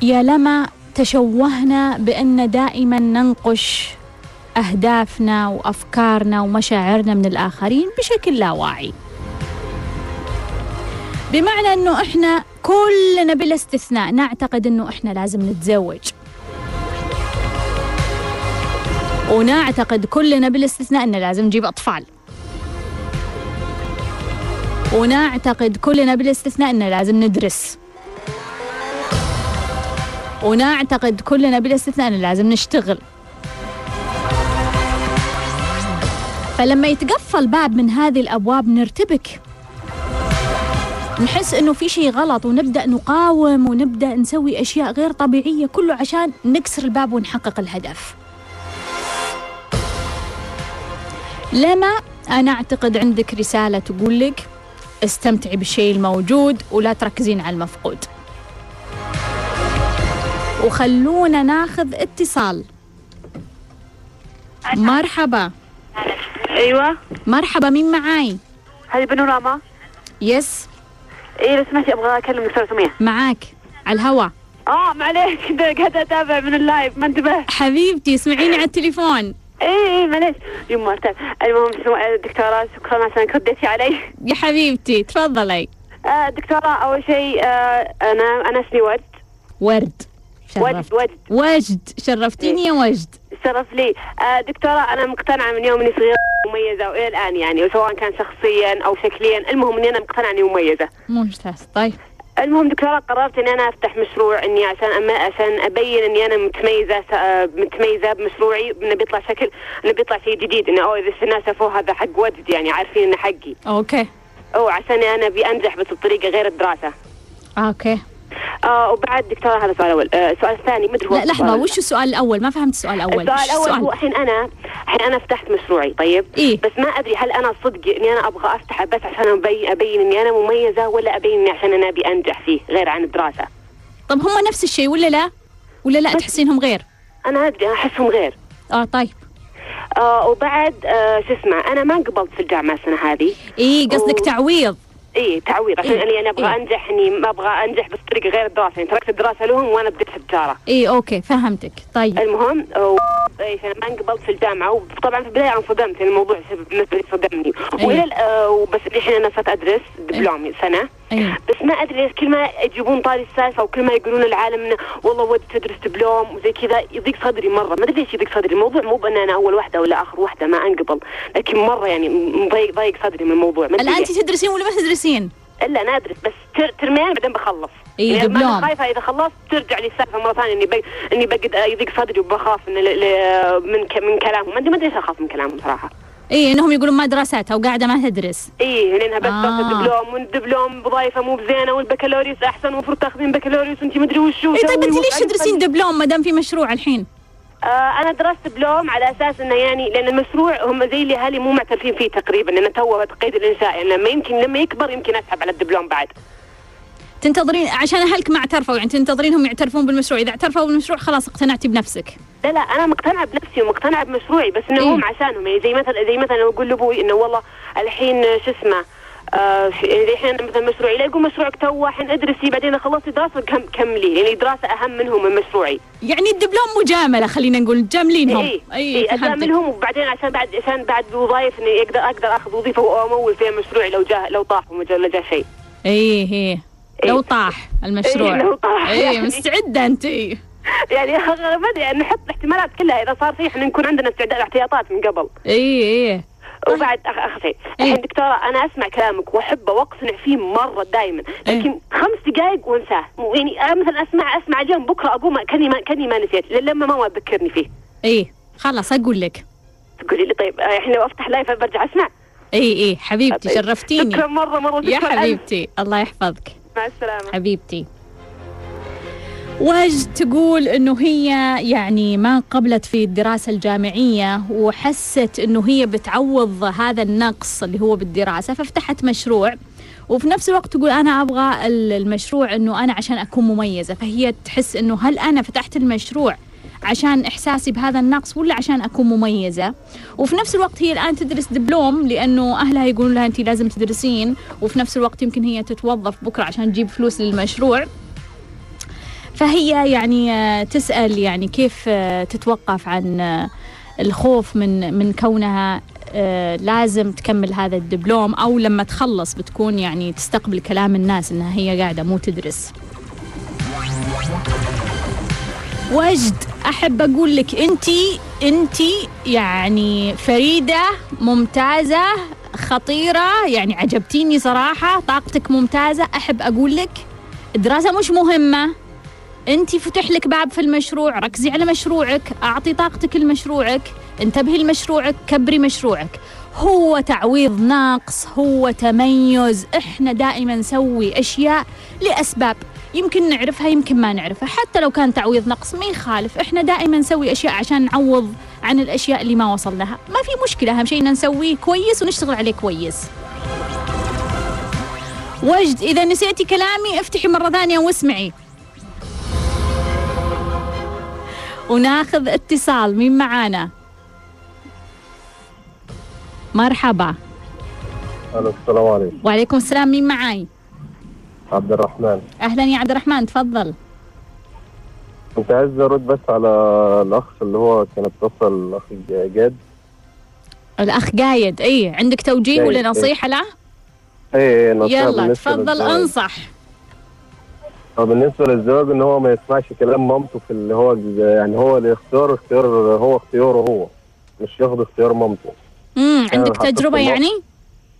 [SPEAKER 1] يا لما تشوهنا بأن دائما ننقش أهدافنا وأفكارنا ومشاعرنا من الآخرين بشكل لا واعي بمعنى أنه إحنا كلنا بلا استثناء نعتقد أنه إحنا لازم نتزوج. ونعتقد كلنا بلا استثناء أنه لازم نجيب أطفال. ونعتقد كلنا بلا استثناء أنه لازم ندرس. ونعتقد كلنا بلا استثناء أنه لازم نشتغل. فلما يتقفل باب من هذه الابواب نرتبك. نحس انه في شيء غلط ونبدأ نقاوم ونبدأ نسوي أشياء غير طبيعية كله عشان نكسر الباب ونحقق الهدف. لما أنا أعتقد عندك رسالة تقول لك استمتعي بالشيء الموجود ولا تركزين على المفقود. وخلونا ناخذ اتصال. مرحبا.
[SPEAKER 5] أيوه.
[SPEAKER 1] مرحبا مين معاي؟
[SPEAKER 5] هذه بانوراما
[SPEAKER 1] yes.
[SPEAKER 5] إيه لو سمحتي أبغى أكلم دكتورة سمية.
[SPEAKER 1] معاك. على الهوا.
[SPEAKER 5] آه معليش قاعدة أتابع من ال live ما انتبهت.
[SPEAKER 1] حبيبتي اسمعيني على التليفون.
[SPEAKER 5] إيه إيه معليش. يوم مرتين المهم دكتورة شكرا عشان رديتي علي.
[SPEAKER 1] يا حبيبتي تفضلي.
[SPEAKER 5] آه دكتورة أول شيء آه أنا أنا اسمي ورد.
[SPEAKER 1] ورد
[SPEAKER 5] وجد وجد
[SPEAKER 1] وجد. شرفتيني يا وجد.
[SPEAKER 5] شرف لي. آه دكتورة أنا مقتنعة من يوم إني صغيرة مميزة وإلى الآن يعني سواء كان شخصيا أو شكليا. المهم إني أنا مقتنعة إني مميزة.
[SPEAKER 1] ممتاز. طيب.
[SPEAKER 5] المهم دكتورة قررت إني أنا أفتح مشروع إني عشان أما عشان أبين إني أنا متميزة متميزة بمشروعي إنه بيطلع شكل إنه بيطلع شيء جديد إنه أوه إذا الناس شافوه هذا حق وجد يعني عارفين إنه حقي.
[SPEAKER 1] okay.
[SPEAKER 5] أو عشان أنا أبي أنجح بس بطريقة غير الدراسة.
[SPEAKER 1] okay.
[SPEAKER 5] آه وبعد دكتورة هذا السؤال الأول آه السؤال الثاني ما
[SPEAKER 1] لا لحظة وش السؤال الأول؟ ما فهمت السؤال الأول.
[SPEAKER 5] السؤال الأول هو الحين أنا الحين أنا فتحت مشروعي طيب؟
[SPEAKER 1] إيه؟
[SPEAKER 5] بس ما أدري هل أنا صدق إني أنا أبغى أفتحه بس عشان أبين, أبين إني أنا مميزة ولا أبين إني عشان أنا أبي أنجح فيه غير عن الدراسة.
[SPEAKER 1] طب هم نفس الشيء ولا لا؟ ولا لا تحسينهم غير؟
[SPEAKER 5] أنا أدري أحسهم غير.
[SPEAKER 1] آه طيب.
[SPEAKER 5] آه وبعد آه شو اسمه أنا ما قبلت في الجامعة السنة هذه.
[SPEAKER 1] إيه قصدك و... تعويض.
[SPEAKER 5] اي تعويض عشان إيه؟ أني أبغى إيه؟ أنجح إني ما أبغى أنجح بطريقة غير الدراسة يعني تركت الدراسة لهم وأنا بديت في التجارة.
[SPEAKER 1] اي okay فهمتك طيب.
[SPEAKER 5] المهم. إيش أنا ما انقبلت في الجامعة وطبعا في البداية انصدمت يعني الموضوع بالنسبة لي صدمني إيه؟ وإلى آه وبس الحين أنا صرت أدرس دبلومي إيه؟ سنة
[SPEAKER 1] أيه.
[SPEAKER 5] بس ما أدري كل ما يجيبون طاري السالفة وكل ما يقولون العالم إنه والله ود تدرس دبلوم وزي كذا يضيق صدري مرة ما أدري ليش يضيق صدري الموضوع مو بأن أنا أول واحدة ولا آخر واحدة ما أنقبل لكن مرة يعني مضايق ضايق صدري من الموضوع
[SPEAKER 1] الآن انت تدرسين ولا ما تدرسين؟
[SPEAKER 5] إلا أنا أدرس بس تر ترمين بعدين بخلص.
[SPEAKER 1] اي يعني دبلوم
[SPEAKER 5] خايفة إذا خلصت ترجع لي السالفة مرة ثانية إني بق... إني بقد يضيق صدري وبخاف من ل... من ك... من كلامهم. ما أدري ما أدري إيش أخاف من كلامهم صراحة.
[SPEAKER 1] اي إنهم يقولون ما دراساتها وقاعدة ما تدرس.
[SPEAKER 5] اي لأنها بس آه. الدبلوم والدبلوم وظايفه مو بزينة والبكالوريوس أحسن المفروض تاخذين بكالوريوس وانت ما أدري وشو
[SPEAKER 1] اي طيب أنت ليش تدرسين دبلوم ما دام في مشروع الحين؟
[SPEAKER 5] آه أنا درست دبلوم على أساس إنه يعني لأن المشروع هم زي اللي أهلي مو معترفين فيه تقريبا لأنه تو قيد الانشاء يعني لما يمكن لما يكبر يمكن أسحب على الدبلوم بعد.
[SPEAKER 1] تنتظرين عشان أهلك ما اعترفوا يعني تنتظرينهم يعترفون بالمشروع. إذا اعترفوا بالمشروع خلاص اقتنعتي بنفسك.
[SPEAKER 5] لا لا أنا مقتنعة بنفسي ومقتنعة بمشروعي بس إنه إيه؟ هم عشانهم. يعني زي مثلا زي مثلا أقول لأبوي إنه والله الحين شو اسمه آه يعني الحين مثلا مشروعي. لا يقول مشروعك تو الحين ادرسي بعدين خلصتي دراستك كملي. يعني دراسة أهم منهم من مشروعي.
[SPEAKER 1] يعني الدبلوم مجاملة خلينا نقول جاملينهم.
[SPEAKER 5] اي أي إيه اجاملهم وبعدين عشان بعد عشان بعد وظائف إني أقدر أقدر أخذ وظيفة وأمول فيها مشروعي لو جاء لو طاح ولا جاء شيء.
[SPEAKER 1] إيه إيه. لو طاح المشروع.
[SPEAKER 5] إيه لو طاح.
[SPEAKER 1] يعني مستعده أنت.
[SPEAKER 5] يعني ما أدري نحط الاحتمالات كلها. إذا صار في إحنا نكون عندنا استعداد احتياطات من قبل.
[SPEAKER 1] اي اي
[SPEAKER 5] وبعد اخر شيء الحين دكتورة أنا أسمع كلامك واحبه واقتنع فيه مرة دائما لكن خمس دقائق وانساه. يعني أنا مثلا اسمع أسمع اليوم بكرة أقوم كأني ما كأني ما نسيت لما ما تذكرني فيه.
[SPEAKER 1] إيه. خلاص أقول لك.
[SPEAKER 5] تقولي لي طيب الحين لو أفتح لايف برجع أسمع.
[SPEAKER 1] اي اي حبيبتي شرفتيني.
[SPEAKER 5] شكرا مره مرة
[SPEAKER 1] يا حبيبتي. الله يحفظك.
[SPEAKER 5] مع السلامة.
[SPEAKER 1] حبيبتي. وجد تقول إنه هي يعني ما قبلت في الدراسة الجامعية وحست إنه هي بتعوض هذا النقص اللي هو بالدراسة ففتحت مشروع وفي نفس الوقت تقول أنا أبغى المشروع إنه أنا عشان أكون مميزة فهي تحس إنه هل أنا فتحت المشروع عشان إحساسي بهذا النقص ولا عشان أكون مميزة؟ وفي نفس الوقت هي الآن تدرس دبلوم لأنه أهلها يقولون لها أنت لازم تدرسين وفي نفس الوقت يمكن هي تتوظف بكرة عشان تجيب فلوس للمشروع. فهي يعني آه، تسأل يعني كيف آه، تتوقف عن آه، الخوف من من كونها لازم تكمل هذا الدبلوم أو لما تخلص بتكون يعني تستقبل كلام الناس إنها هي قاعدة مو تدرس. وجد أحب أقول لك أنت أنت يعني فريدة ممتازة خطيرة يعني عجبتيني صراحة طاقتك ممتازة. أحب أقول لك الدراسة مش مهمة. انت فتح لك باب في المشروع ركزي على مشروعك اعطي طاقتك لمشروعك انتبهي لمشروعك كبري مشروعك. هو تعويض ناقص هو تميز. إحنا دائما نسوي أشياء لأسباب. يمكن نعرفها يمكن ما نعرفها. حتى لو كان تعويض نقص ما يخالف. إحنا دائما نسوي أشياء عشان نعوض عن الأشياء اللي ما وصلناها. ما في مشكلة أهم شيء نسويه كويس ونشتغل عليه كويس. وجد إذا نسيتي كلامي افتحي مرة ثانية واسمعي. وناخذ اتصال. مين معانا؟ مرحبا.
[SPEAKER 6] ألو السلام عليكم.
[SPEAKER 1] وعليكم السلام. مين معاي؟
[SPEAKER 6] عبد الرحمن.
[SPEAKER 1] أهلا يا عبد الرحمن تفضل.
[SPEAKER 6] كنت عايز أرد بس على الأخ اللي هو كانت اتصل الأخ جاد
[SPEAKER 1] الأخ قايد اي عندك توجيه ولا نصيحة له؟
[SPEAKER 6] اي نصيحة
[SPEAKER 1] يلا تفضل أنصح.
[SPEAKER 6] بالنسبة للزواج إن هو ما يسمعش كلام مامته في اللي هو يعني هو الاختيار اختيار هو اختياره هو مش ياخد اختيار مامته.
[SPEAKER 1] امم عندك تجربة يعني؟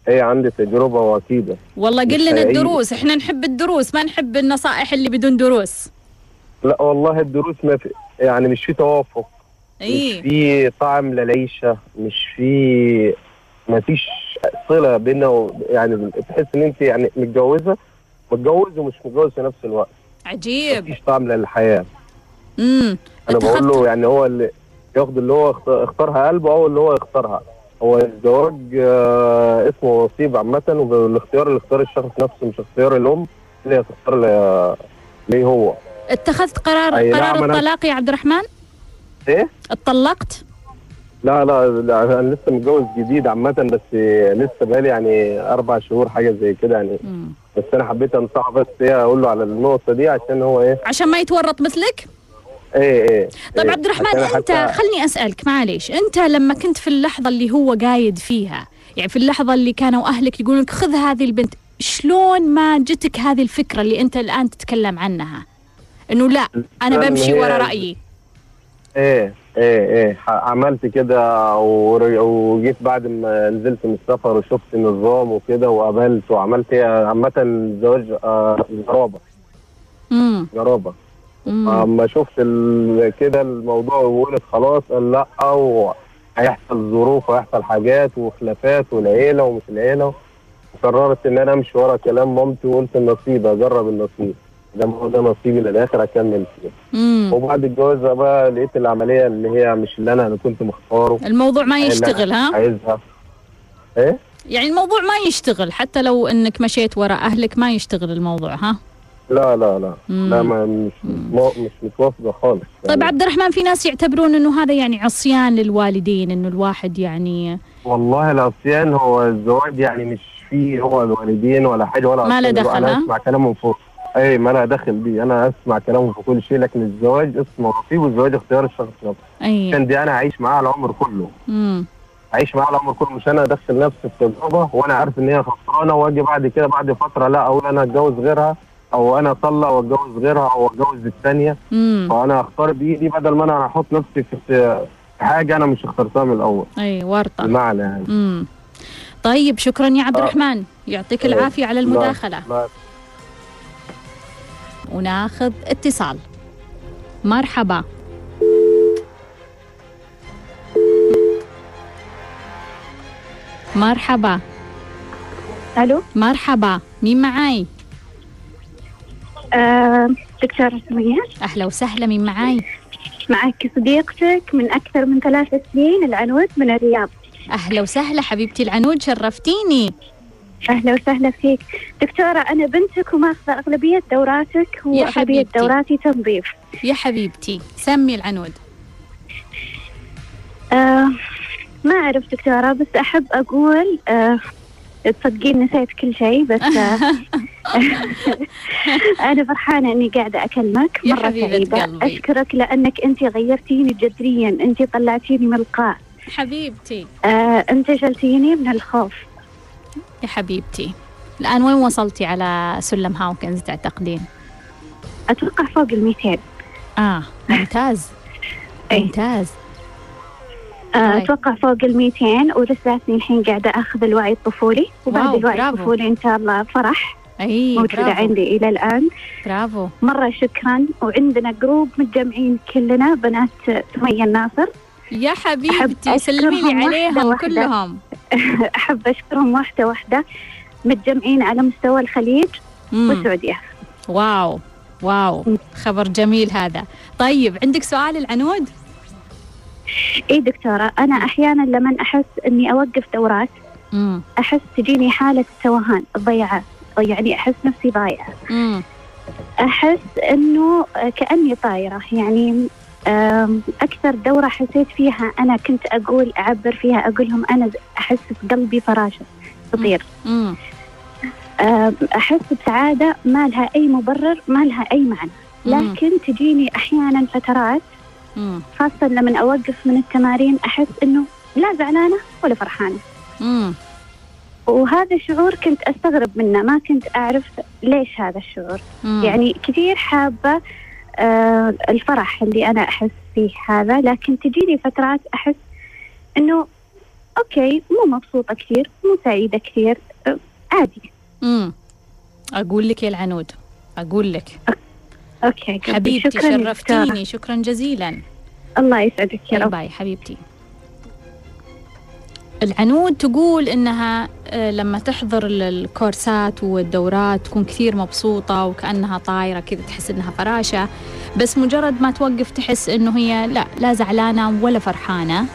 [SPEAKER 6] إيه عندي تجربة وأكيدة.
[SPEAKER 1] والله قل لنا الدروس إحنا نحب الدروس ما نحب النصائح اللي بدون دروس.
[SPEAKER 6] لا والله الدروس ما في يعني مش في توافق.
[SPEAKER 1] إيه؟
[SPEAKER 6] مش في طعم للعيشة مش في ما فيش صلة بيننا يعني تحس إن أنت يعني متجوزة متجوز ومش متجوز في نفس الوقت
[SPEAKER 1] عجيب
[SPEAKER 6] مفيش طعم للحياة
[SPEAKER 1] امم
[SPEAKER 6] أنا بقول له يعني هو اللي ياخد اللي هو اختارها قلبه أو اللي هو يختارها هو الزواج آه اسمه نصيب عامة والاختيار اللي اختار الشخص نفسه مش اختيار الأم اللي هي تختار ليه هو
[SPEAKER 1] اتخذت قرار قرار الطلاق يا عبد الرحمن؟
[SPEAKER 6] إيه؟
[SPEAKER 1] اتطلقت؟
[SPEAKER 6] لا لا, لا أنا لسه متجوز جديد عامة بس لسه بقالي يعني أربع شهور حاجة زي كده يعني مم. بس أنا حبيت أنصحه بس إيه أقول له على النقطة دي عشان هو إيه؟
[SPEAKER 1] عشان ما يتورط مثلك؟
[SPEAKER 6] إيه إيه
[SPEAKER 1] طيب إيه عبد الرحمن انت خلني أسألك معليش انت لما كنت في اللحظة اللي هو قايد فيها يعني في اللحظة اللي كانوا أهلك يقولون لك خذ هذه البنت شلون ما جتك هذه الفكرة اللي انت الآن تتكلم عنها؟ إنه لا أنا بمشي ورا رأيي.
[SPEAKER 6] إيه إيه إيه. عملت كده وجيت بعد ما نزلت من السفر وشفت النظام وكده وقابلت وعملت إيه عامة الزواج آه جرابة.
[SPEAKER 1] امم
[SPEAKER 6] جرابة. أما شفت كده الموضوع وقلت خلاص قال لأ وهيحصل ظروف وهيحصل حاجات وخلافات والعيلة ومش العيلة. وقررت إن أنا أمشي ورا كلام مامتي وقلت النصيب أجرب النصيب. ده هو ده نصيبي للاخر أكمل فيه. وبعد الجواز بقى لقيت العملية اللي هي مش اللي أنا أنا كنت مختاره.
[SPEAKER 1] الموضوع ما يشتغل ها؟
[SPEAKER 6] عايزها. إيه؟
[SPEAKER 1] يعني الموضوع ما يشتغل حتى لو إنك مشيت ورا أهلك ما يشتغل الموضوع ها؟
[SPEAKER 6] لا لا لا. مم. لا ما مش مش متوافقة خالص.
[SPEAKER 1] يعني طيب عبد الرحمن في ناس يعتبرون إنه هذا يعني عصيان للوالدين إنه الواحد يعني
[SPEAKER 6] والله العصيان هو الزواج يعني مش فيه هو الوالدين ولا حاجة ولا
[SPEAKER 1] ما له دخل
[SPEAKER 6] أنا أسمع كلامهم فوق. أي ما له دخل بي. أنا أسمع كلامهم في كل شيء لكن الزواج اسمه نصيب والزواج اختيار الشخص نفسه.
[SPEAKER 1] أي.
[SPEAKER 6] عشان دي أنا أعيش معاها العمر كله.
[SPEAKER 1] امم
[SPEAKER 6] أعيش معاها العمر كله مش أنا أدخل نفسي في تجربة وأنا عارف إن هي خسرانة وأجي بعد كده بعد فترة لا أقول أنا أتجوز غيرها أو أنا اطلق واتجوز غيرها أو أتجوز الثانية فأنا أختار بإيدي بدل ما أنا أحط نفسي في حاجة أنا مش اخترتها من الأول.
[SPEAKER 1] أي ورطة.
[SPEAKER 6] بمعنى يعني.
[SPEAKER 1] امم طيب شكرا يا عبد آه. الرحمن. يعطيك. العافية على المداخلة. لا. لا. وناخذ اتصال. مرحبا. مرحبا.
[SPEAKER 7] ألو؟
[SPEAKER 1] مرحبا. مين معاي؟
[SPEAKER 7] آه، دكتورة سمية
[SPEAKER 1] أهلا وسهلا. من معاي؟
[SPEAKER 7] معك صديقتك من أكثر من ثلاث سنين العنود من الرياض.
[SPEAKER 1] أهلا وسهلا حبيبتي العنود شرفتيني.
[SPEAKER 7] أهلا وسهلا فيك. دكتورة أنا بنتك وماخذة أغلبية دوراتك واغلبيه دوراتي تنظيف.
[SPEAKER 1] يا حبيبتي سمي العنود.
[SPEAKER 7] آه ما أعرف دكتورة بس أحب أقول آه تصدقين نسيت كل شيء بس آه أنا فرحانة إني قاعدة أكلمك مرة سعيدة. أشكرك لأنك أنت غيرتيني جذريا أنت طلعتيني من القاع.
[SPEAKER 1] حبيبتي.
[SPEAKER 7] آه أنت شلتيني من الخوف.
[SPEAKER 1] يا حبيبتي. الآن وين وصلتي على سلم هاوكنز تعتقدين؟
[SPEAKER 7] أتوقع فوق الميتين.
[SPEAKER 1] آه ممتاز.
[SPEAKER 7] أي.
[SPEAKER 1] ممتاز.
[SPEAKER 7] آه،
[SPEAKER 1] طيب.
[SPEAKER 7] أتوقع فوق الميتين ولساتني الحين قاعدة أخذ الوعي الطفولي وبعد الوعي
[SPEAKER 1] برافو.
[SPEAKER 7] الطفولي إن شاء الله فرح.
[SPEAKER 1] أي
[SPEAKER 7] موجودة
[SPEAKER 1] برافو.
[SPEAKER 7] عندي إلى الآن.
[SPEAKER 1] برافو.
[SPEAKER 7] مرة شكرا. وعندنا جروب متجمعين كلنا بنات سمية الناصر.
[SPEAKER 1] يا حبيبتي سلمي لي عليهم
[SPEAKER 7] واحدة.
[SPEAKER 1] كلهم.
[SPEAKER 7] أحب أشكرهم واحدة واحدة متجمعين على مستوى الخليج
[SPEAKER 1] مم.
[SPEAKER 7] والسعودية
[SPEAKER 1] واو واو
[SPEAKER 7] مم.
[SPEAKER 1] خبر جميل هذا طيب عندك سؤال العنود
[SPEAKER 7] إي دكتورة أنا أحيانا لما أحس إني أوقف دورات
[SPEAKER 1] مم.
[SPEAKER 7] أحس تجيني حالة توهان ضيعة يعني أحس نفسي ضايعة
[SPEAKER 1] مم.
[SPEAKER 7] أحس إنه كأني طايرة يعني أكثر دورة حسيت فيها أنا كنت أقول أعبر فيها أقول لهم أنا أحس بقلبي فراشة تطير أحس بسعادة ما لها أي مبرر ما لها أي معنى. لكن تجيني أحيانا فترات. خاصة لما أوقف من التمارين أحس إنه لا زعلانة ولا فرحانة. وهذا الشعور كنت أستغرب منه ما كنت أعرف ليش هذا الشعور. يعني كثير حابة الفرح اللي أنا أحس فيه هذا لكن تجيني فترات أحس إنه okay مو مبسوطة كثير مو سعيدة كثير آه عادي
[SPEAKER 1] مم. أقول لك يا العنود أقول لك
[SPEAKER 7] okay.
[SPEAKER 1] حبيبتي. شرفتيني شكرا جزيلا
[SPEAKER 7] الله يسعدك يا رب
[SPEAKER 1] bye حبيبتي العنود تقول إنها آه، لما تحضر ال- الكورسات والدورات تكون كثير مبسوطة وكأنها طايرة كذا تحس إنها فراشة بس مجرد ما توقف تحس إنه هي لا لا زعلانة ولا فرحانة.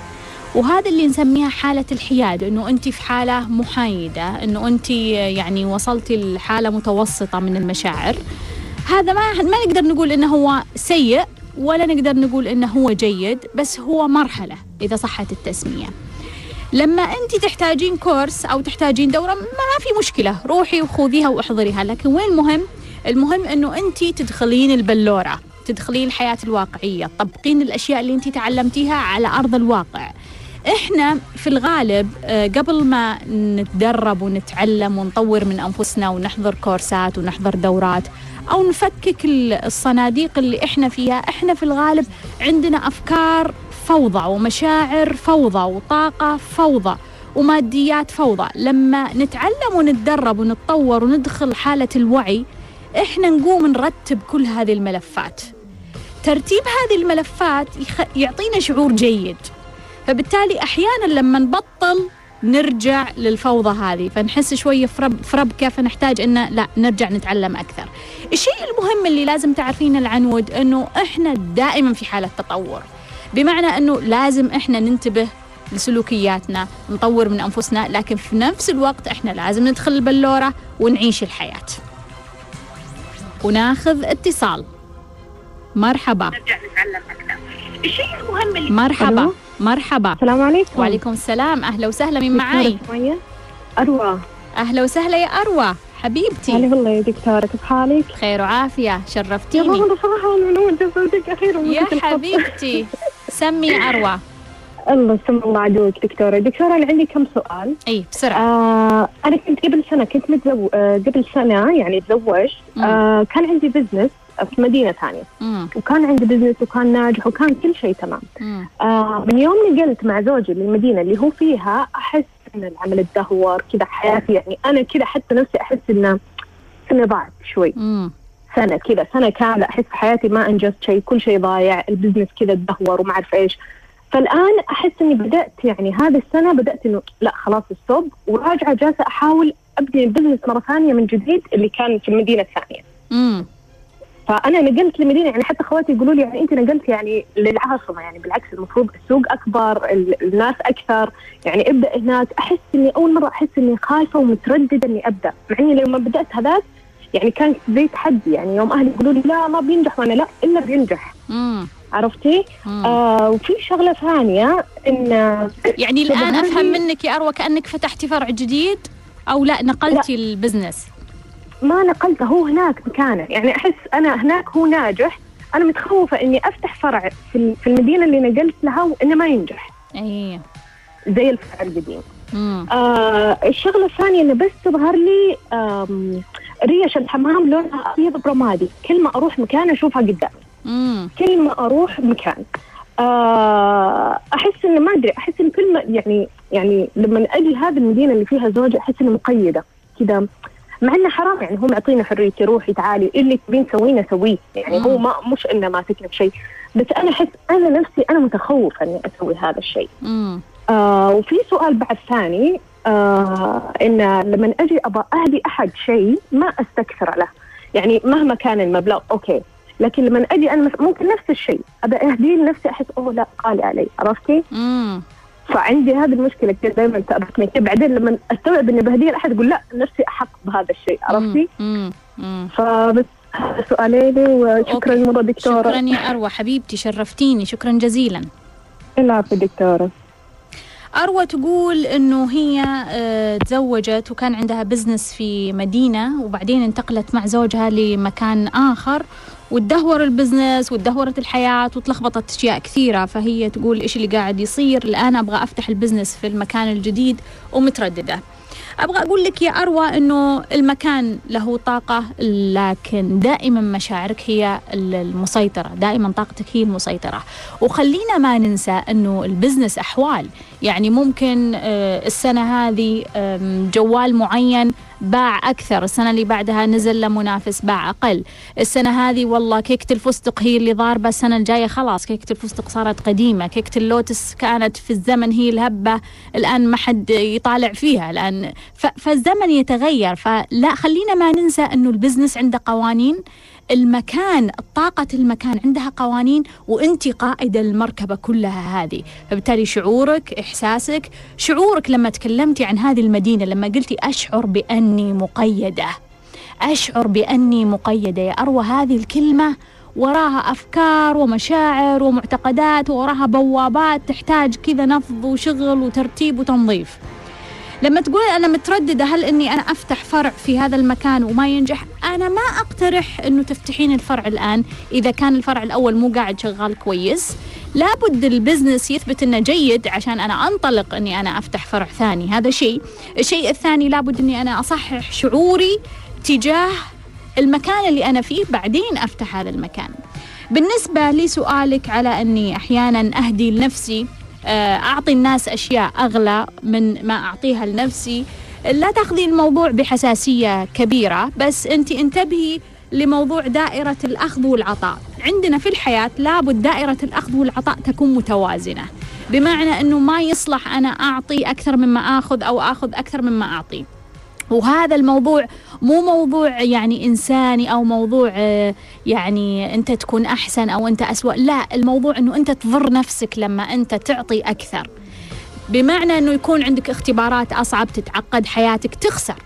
[SPEAKER 1] وهذا اللي نسميها حالة الحياد إنه انت في حالة محايدة إنه انت يعني وصلتي لحالة متوسطة من المشاعر. هذا ما ما نقدر نقول إنه هو سيء ولا نقدر نقول إنه هو جيد بس هو مرحلة إذا صحت التسمية. لما انت تحتاجين كورس أو تحتاجين دورة ما في مشكلة. روحي وخذيها واحضريها. لكن وين المهم؟ المهم انه انت تدخلين البلورة تدخلين الحياة الواقعية تطبقين الأشياء اللي انت تعلمتيها على أرض الواقع. إحنا في الغالب آه، قبل ما نتدرب ونتعلم ونطور من أنفسنا ونحضر كورسات ونحضر دورات أو نفكك ال- الصناديق اللي إحنا فيها إحنا في الغالب عندنا أفكار فوضى ومشاعر فوضى وطاقة فوضى وماديات فوضى لما نتعلم ونتدرب ونتطور وندخل حالة الوعي إحنا نقوم نرتب كل هذه الملفات ترتيب هذه الملفات. يعطينا شعور جيد فبالتالي أحيانا لما نبطل نرجع للفوضى هذه فنحس شوية في رب في ربكه فنحتاج ان لا نرجع نتعلم أكثر. الشيء المهم اللي لازم تعرفينه العنود إنه إحنا دائما في حالة تطور. بمعنى أنه لازم إحنا ننتبه لسلوكياتنا، نطور من أنفسنا، لكن في نفس الوقت إحنا لازم ندخل البلوره ونعيش الحياة. وناخذ اتصال. مرحبا.
[SPEAKER 7] الشيء المهم اللي
[SPEAKER 1] مرحبا.
[SPEAKER 8] ألو؟
[SPEAKER 1] مرحبا.
[SPEAKER 8] السلام عليكم
[SPEAKER 1] وعليكم السلام أهلا وسهلا من معاي
[SPEAKER 8] أروى
[SPEAKER 1] أهلا وسهلا يا أروى
[SPEAKER 8] هلا
[SPEAKER 1] حبيبتي
[SPEAKER 8] والله يا دكتورة كيف حالك؟
[SPEAKER 1] خير وعافية
[SPEAKER 8] يا
[SPEAKER 1] شرفتيني
[SPEAKER 8] والله صراحة أنا أخيرا
[SPEAKER 1] يا. حبيبتي سمي اروى
[SPEAKER 8] الله سم الله عدوك دكتورة. دكتورة أنا عندي كم سؤال.
[SPEAKER 1] إي بسرعة.
[SPEAKER 8] آه أنا كنت قبل سنة كنت متزو... آه قبل سنة يعني تزوجت. آه كان عندي business في مدينة ثانية.
[SPEAKER 1] مم.
[SPEAKER 8] وكان عندي business وكان ناجح وكان كل شيء تمام. آه من يوم نقلت مع زوجي للمدينة اللي هو فيها أحس إن العمل تدهور كذا حياتي يعني أنا كذا حتى نفسي أحس إنه إني ضاعت شوي.
[SPEAKER 1] مم.
[SPEAKER 8] سنة كذا سنة كاملة أحس في حياتي ما أنجزت شيء كل شيء ضايع ال business كذا تدهور وما أعرف إيش. فالآن أحس إني بدأت يعني هذه السنة بدأت إنه لا خلاص stop وراجعة جالسة أحاول أبني ال business مرة ثانية من جديد اللي كان في المدينة الثانية.
[SPEAKER 1] مم.
[SPEAKER 8] فأنا نقلت لمدينة يعني حتى أخواتي يقولوا لي يعني أنت نقلت يعني للعاصمة يعني بالعكس المفروض السوق أكبر ال- الناس أكثر يعني أبدأ هناك. أحس إني أول مرة أحس إني خايفة ومترددة إني أبدأ مع إني لما بدأت هذاك يعني كان زي تحدي يعني يوم أهلي يقولوا لي لا ما بينجح وأنا لا إلا بينجح.
[SPEAKER 1] مم.
[SPEAKER 8] عرفتي؟ آه وفي شغلة ثانية إن
[SPEAKER 1] يعني الآن أفهم منك يا أروى كأنك فتحتي فرع جديد أو لا نقلتي لا. البزنس؟
[SPEAKER 8] ما نقلته هو هناك مكانه يعني أحس أنا هناك هو ناجح. أنا متخوفة إني أفتح فرع في في المدينة اللي نقلت لها وإنه ما ينجح.
[SPEAKER 1] اي
[SPEAKER 8] زي الفرع القديم. آه الشغلة الثانية إنه بس تظهر لي ريش الحمام لونها أبيض برمادي. كل ما أروح مكان أشوفها قدامي كل ما أروح مكان. آه أحس إنه ما أدري أحس إن كل ما يعني يعني لما أجي هذه المدينة اللي فيها زوجة أحس إنها مقيدة. كذا مع إنه حرام يعني هو معطينا حريتي روحي تعالي اللي تبين تسويه سويه. يعني مم. هو ما مش إنه ماسكنا بشيء. بس أنا أحس أنا نفسي أنا متخوفة إني أسوي هذا الشيء. آه وفي سؤال بعد ثاني آه إن لما أجي أبغى أهدي أحد شيء ما أستكثر له. يعني مهما كان المبلغ أوكي. لكن لما أجي أنا ممكن نفس الشيء. ابى اهديه لنفسي أحس أوه لا غالي علي. عرفتي؟ فعندي هذه المشكلة كثير دائما تأبكني بعدين لما أستوعب إني بهديه لأحد أقول لا نفسي أحق بهذا الشيء. عرفتي؟ فبس سؤالين وشكرا مرة دكتورة.
[SPEAKER 1] شكرا يا أروى. حبيبتي شرفتيني. شكرا جزيلا.
[SPEAKER 8] العفو دكتورة.
[SPEAKER 1] أروى تقول أنه هي آه، تزوجت وكان عندها business في مدينة وبعدين انتقلت مع زوجها لمكان آخر وتدهور ال business وتدهورت الحياة وتلخبطت أشياء كثيرة. فهي تقول إيش اللي قاعد يصير؟ الآن أبغى أفتح ال business في المكان الجديد ومترددة. أبغى أقول لك يا أروى إنه المكان له طاقة لكن دائما مشاعرك هي المسيطرة دائما طاقتك هي المسيطرة. وخلينا ما ننسى إنه ال business أحوال. يعني ممكن آه، السنة هذه جوال معين باع أكثر. السنة اللي بعدها نزل لمنافس باع أقل. السنة هذه والله كيكة الفستق هي اللي ضاربة. السنة الجاية خلاص كيكة الفستق صارت قديمة. كيكة اللوتس كانت في الزمن هي الهبة. الآن ما حد يطالع فيها. الآن فالزمن يتغير. فلا خلينا ما ننسى أنه البزنس عنده قوانين. المكان طاقة المكان عندها قوانين وانت قائدة المركبة كلها هذه. فبالتالي شعورك إحساسك شعورك لما تكلمتي عن هذه المدينة لما قلتي أشعر بأني مقيدة. أشعر بأني مقيدة. يا أروى هذه الكلمة وراها أفكار ومشاعر ومعتقدات وراها بوابات تحتاج كذا نفض وشغل وترتيب وتنظيف. لما تقول أنا مترددة هل إني أنا أفتح فرع في هذا المكان وما ينجح؟ أنا ما أقترح إنه تفتحين الفرع الآن إذا كان الفرع الأول مو قاعد شغال كويس. لابد البزنس يثبت إنه جيد عشان أنا أنطلق إني أنا أفتح فرع ثاني. هذا شيء. الشيء الثاني لابد إني أنا أصحح شعوري تجاه المكان اللي أنا فيه بعدين أفتح هذا المكان. بالنسبة لسؤالك على إني أحيانا أهدي لنفسي أعطي الناس أشياء أغلى من ما أعطيها لنفسي. لا تاخذي الموضوع بحساسية كبيرة بس أنت انتبهي لموضوع دائرة الأخذ والعطاء. عندنا في الحياة لابد دائرة الأخذ والعطاء تكون متوازنة بمعنى أنه ما يصلح أنا أعطي أكثر مما أخذ أو أخذ أكثر مما أعطي. وهذا الموضوع مو موضوع يعني إنساني أو موضوع آه، يعني أنت تكون أحسن أو أنت أسوأ لا الموضوع أنه أنت تضر نفسك لما أنت تعطي أكثر. بمعنى أنه يكون عندك اختبارات أصعب تتعقد حياتك تخسر.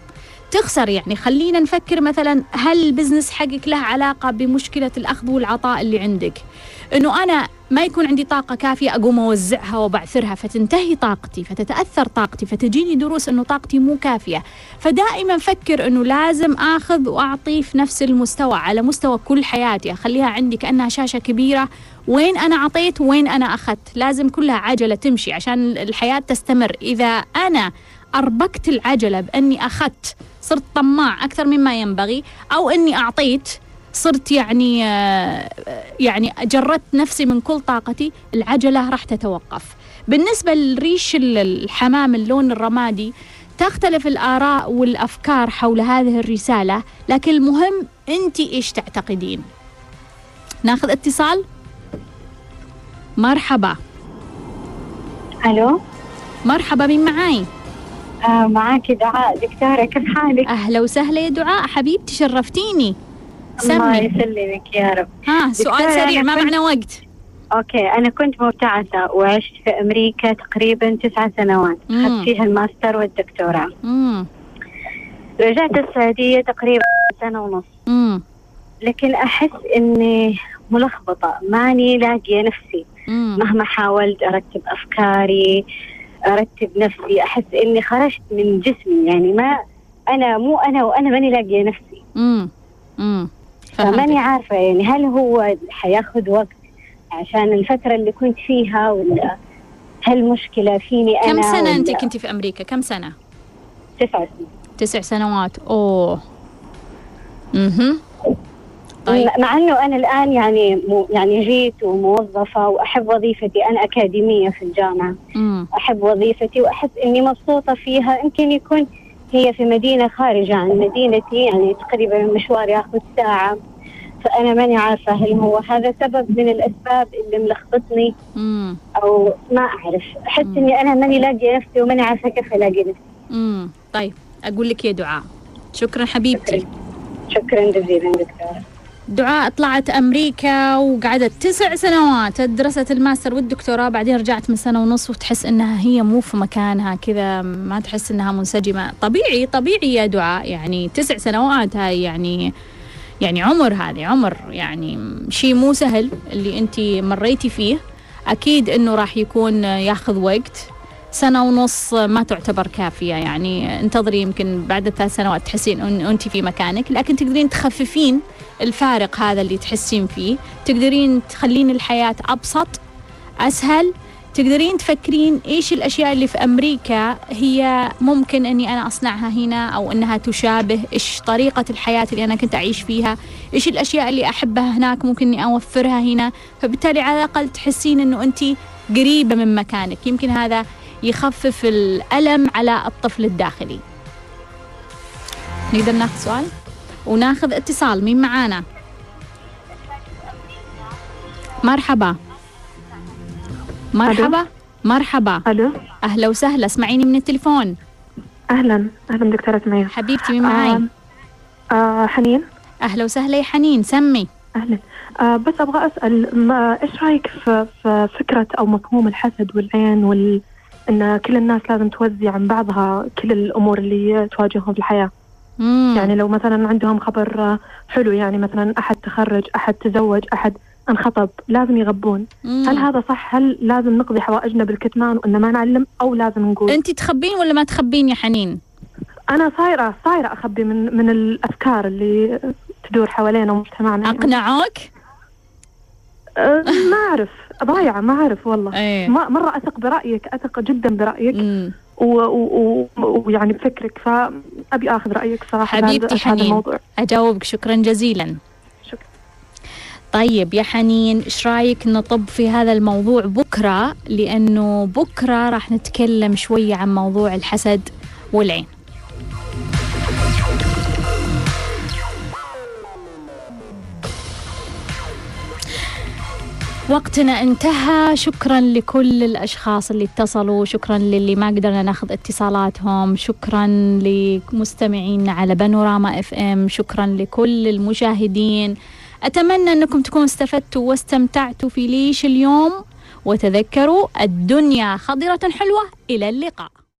[SPEAKER 1] تخسر. يعني خلينا نفكر مثلا هل البزنس حقك له علاقة بمشكلة الأخذ والعطاء اللي عندك؟ إنه أنا ما يكون عندي طاقة كافية أقوم أوزعها وبعثرها فتنتهي طاقتي فتتأثر طاقتي فتجيني دروس أنه طاقتي مو كافية. فدائما فكر أنه لازم أخذ وأعطي في نفس المستوى على مستوى كل حياتي أخليها عندي كأنها شاشة كبيرة وين أنا أعطيت وين أنا أخذت؟ لازم كلها عجلة تمشي عشان الحياة تستمر. إذا أنا أربكت العجلة بأني أخذت صرت طماع أكثر مما ينبغي أو أني أعطيت صرت يعني آه، يعني جردت نفسي من كل طاقتي العجلة راح تتوقف. بالنسبة لريش الحمام اللون الرمادي تختلف الآراء والأفكار حول هذه الرسالة لكن المهم أنت إيش تعتقدين؟ ناخذ اتصال. مرحبا.
[SPEAKER 9] ألو؟
[SPEAKER 1] مرحبا مين معاي؟
[SPEAKER 9] آه معاكي دعاء. دكتورة كيف حالك؟
[SPEAKER 1] أهلا وسهلا يا دعاء. حبيبتي شرفتيني
[SPEAKER 9] سمي الله يسلمك يا رب.
[SPEAKER 1] ها سؤال سريع ما معنا وقت.
[SPEAKER 9] okay أنا كنت مبتعثة وعشت في أمريكا تقريبا تسعة سنوات. أخذت فيها الماستر والدكتوراه. رجعت السعودية تقريبا سنة ونص.
[SPEAKER 1] مم.
[SPEAKER 9] لكن أحس إني ملخبطة ماني لاقية نفسي.
[SPEAKER 1] مم.
[SPEAKER 9] مهما حاولت أرتب أفكاري أرتب نفسي أحس إني خرجت من جسمي. يعني ما أنا مو أنا وأنا ماني لاقية نفسي.
[SPEAKER 1] امم امم
[SPEAKER 9] فماني عارفة يعني هل هو حياخذ وقت عشان الفترة اللي كنت فيها ولا هل مشكلة فيني أنا
[SPEAKER 1] كم سنة
[SPEAKER 9] ولا
[SPEAKER 1] أنت كنتي في أمريكا؟ كم سنة؟
[SPEAKER 9] تسع سنين.
[SPEAKER 1] تسع سنوات. أوه. أها طيب.
[SPEAKER 9] مع إنه أنا الآن يعني مو يعني جيت وموظفة وأحب وظيفتي أنا أكاديمية في الجامعة.
[SPEAKER 1] امم
[SPEAKER 9] أحب وظيفتي واحس إني مبسوطة فيها يمكن يكون هي في مدينة خارجة عن مدينتي يعني تقريبا المشوار ياخذ ساعة. فأنا ماني عارفة هل هو هذا سبب من الأسباب اللي ملخبطني؟ أو ما أعرف. أحس إني أنا ماني لاقيه نفسي وماني عارفة كيف ألاقي نفسي.
[SPEAKER 1] امم طيب أقول لك يا دعاء. شكرا حبيبتي.
[SPEAKER 9] شكرا جزيلا دكتور
[SPEAKER 1] دعاء طلعت أمريكا وقعدت تسع سنوات درست الماستر والدكتوراه بعدين رجعت من سنة ونص وتحس إنها هي مو في مكانها كذا ما تحس إنها منسجمة. طبيعي طبيعي يا دعاء يعني تسع سنوات هاي يعني يعني عمر هذه عمر يعني شيء مو سهل اللي أنت مريتي فيه. أكيد إنه راح يكون ياخذ وقت. سنة ونص ما تعتبر كافية يعني انتظري يمكن بعد الثلاث سنوات تحسين أن أنت في مكانك لكن تقدرين تخففين الفارق هذا اللي تحسين فيه. تقدرين تخلين الحياة أبسط أسهل. تقدرين تفكرين إيش الأشياء اللي في أمريكا هي ممكن أني أنا أصنعها هنا أو أنها تشابه. إيش طريقة الحياة اللي أنا كنت أعيش فيها؟ إيش الأشياء اللي أحبها هناك ممكن أني أوفرها هنا؟ فبالتالي على الأقل تحسين أنه أنت قريبة من مكانك. يمكن هذا يخفف الألم على الطفل الداخلي. نقدر ناخذ سؤال؟ وناخذ اتصال مين معانا؟ مرحبا. مرحبا. مرحبا.
[SPEAKER 10] ألو؟
[SPEAKER 1] أهلا وسهلا اسمعيني من التليفون.
[SPEAKER 10] أهلا. أهلا دكتورة سمية.
[SPEAKER 1] حبيبتي مين معاي؟
[SPEAKER 10] آه آه حنين.
[SPEAKER 1] أهلا وسهلا يا حنين سمي.
[SPEAKER 10] أهلا. آه بس أبغى أسأل ما إيش رأيك في, في فكرة أو مفهوم الحسد والعين وال إن كل الناس لازم توزع عن بعضها كل الأمور اللي تواجههم في الحياة؟
[SPEAKER 1] مم.
[SPEAKER 10] يعني لو مثلا عندهم خبر حلو يعني مثلا أحد تخرج أحد تزوج أحد انخطب لازم يغبون
[SPEAKER 1] مم.
[SPEAKER 10] هل هذا صح هل لازم نقضي حوائجنا بالكتمان وإن ما نعلم أو لازم نقول
[SPEAKER 1] أنت تخبين ولا ما تخبين يا حنين
[SPEAKER 10] أنا صايرة صايرة أخبي من من الأفكار اللي تدور حوالينا ومجتمعنا.
[SPEAKER 1] أقنعوك
[SPEAKER 10] أه ما أعرف ضايعة ما أعرف والله. ما مرة أثق برأيك أثق جدا برأيك
[SPEAKER 1] مم.
[SPEAKER 10] ويعني بفكرك فأبي آخذ رأيك صراحة
[SPEAKER 1] حبيبتي حنين
[SPEAKER 10] الموضوع.
[SPEAKER 1] أجاوبك. شكرا جزيلا.
[SPEAKER 10] شكرا.
[SPEAKER 1] طيب يا حنين إيش رأيك نطب في هذا الموضوع بكرة؟ لأنه بكرة راح نتكلم شوية عن موضوع الحسد والعين. وقتنا انتهى. شكرا لكل الأشخاص اللي اتصلوا. شكرا للي ما قدرنا نأخذ اتصالاتهم. شكرا لمستمعينا على بانوراما إف إم. شكرا لكل المشاهدين. أتمنى أنكم تكونوا استفدتوا واستمتعتوا في ليش اليوم. وتذكروا الدنيا خضرة حلوة. إلى اللقاء.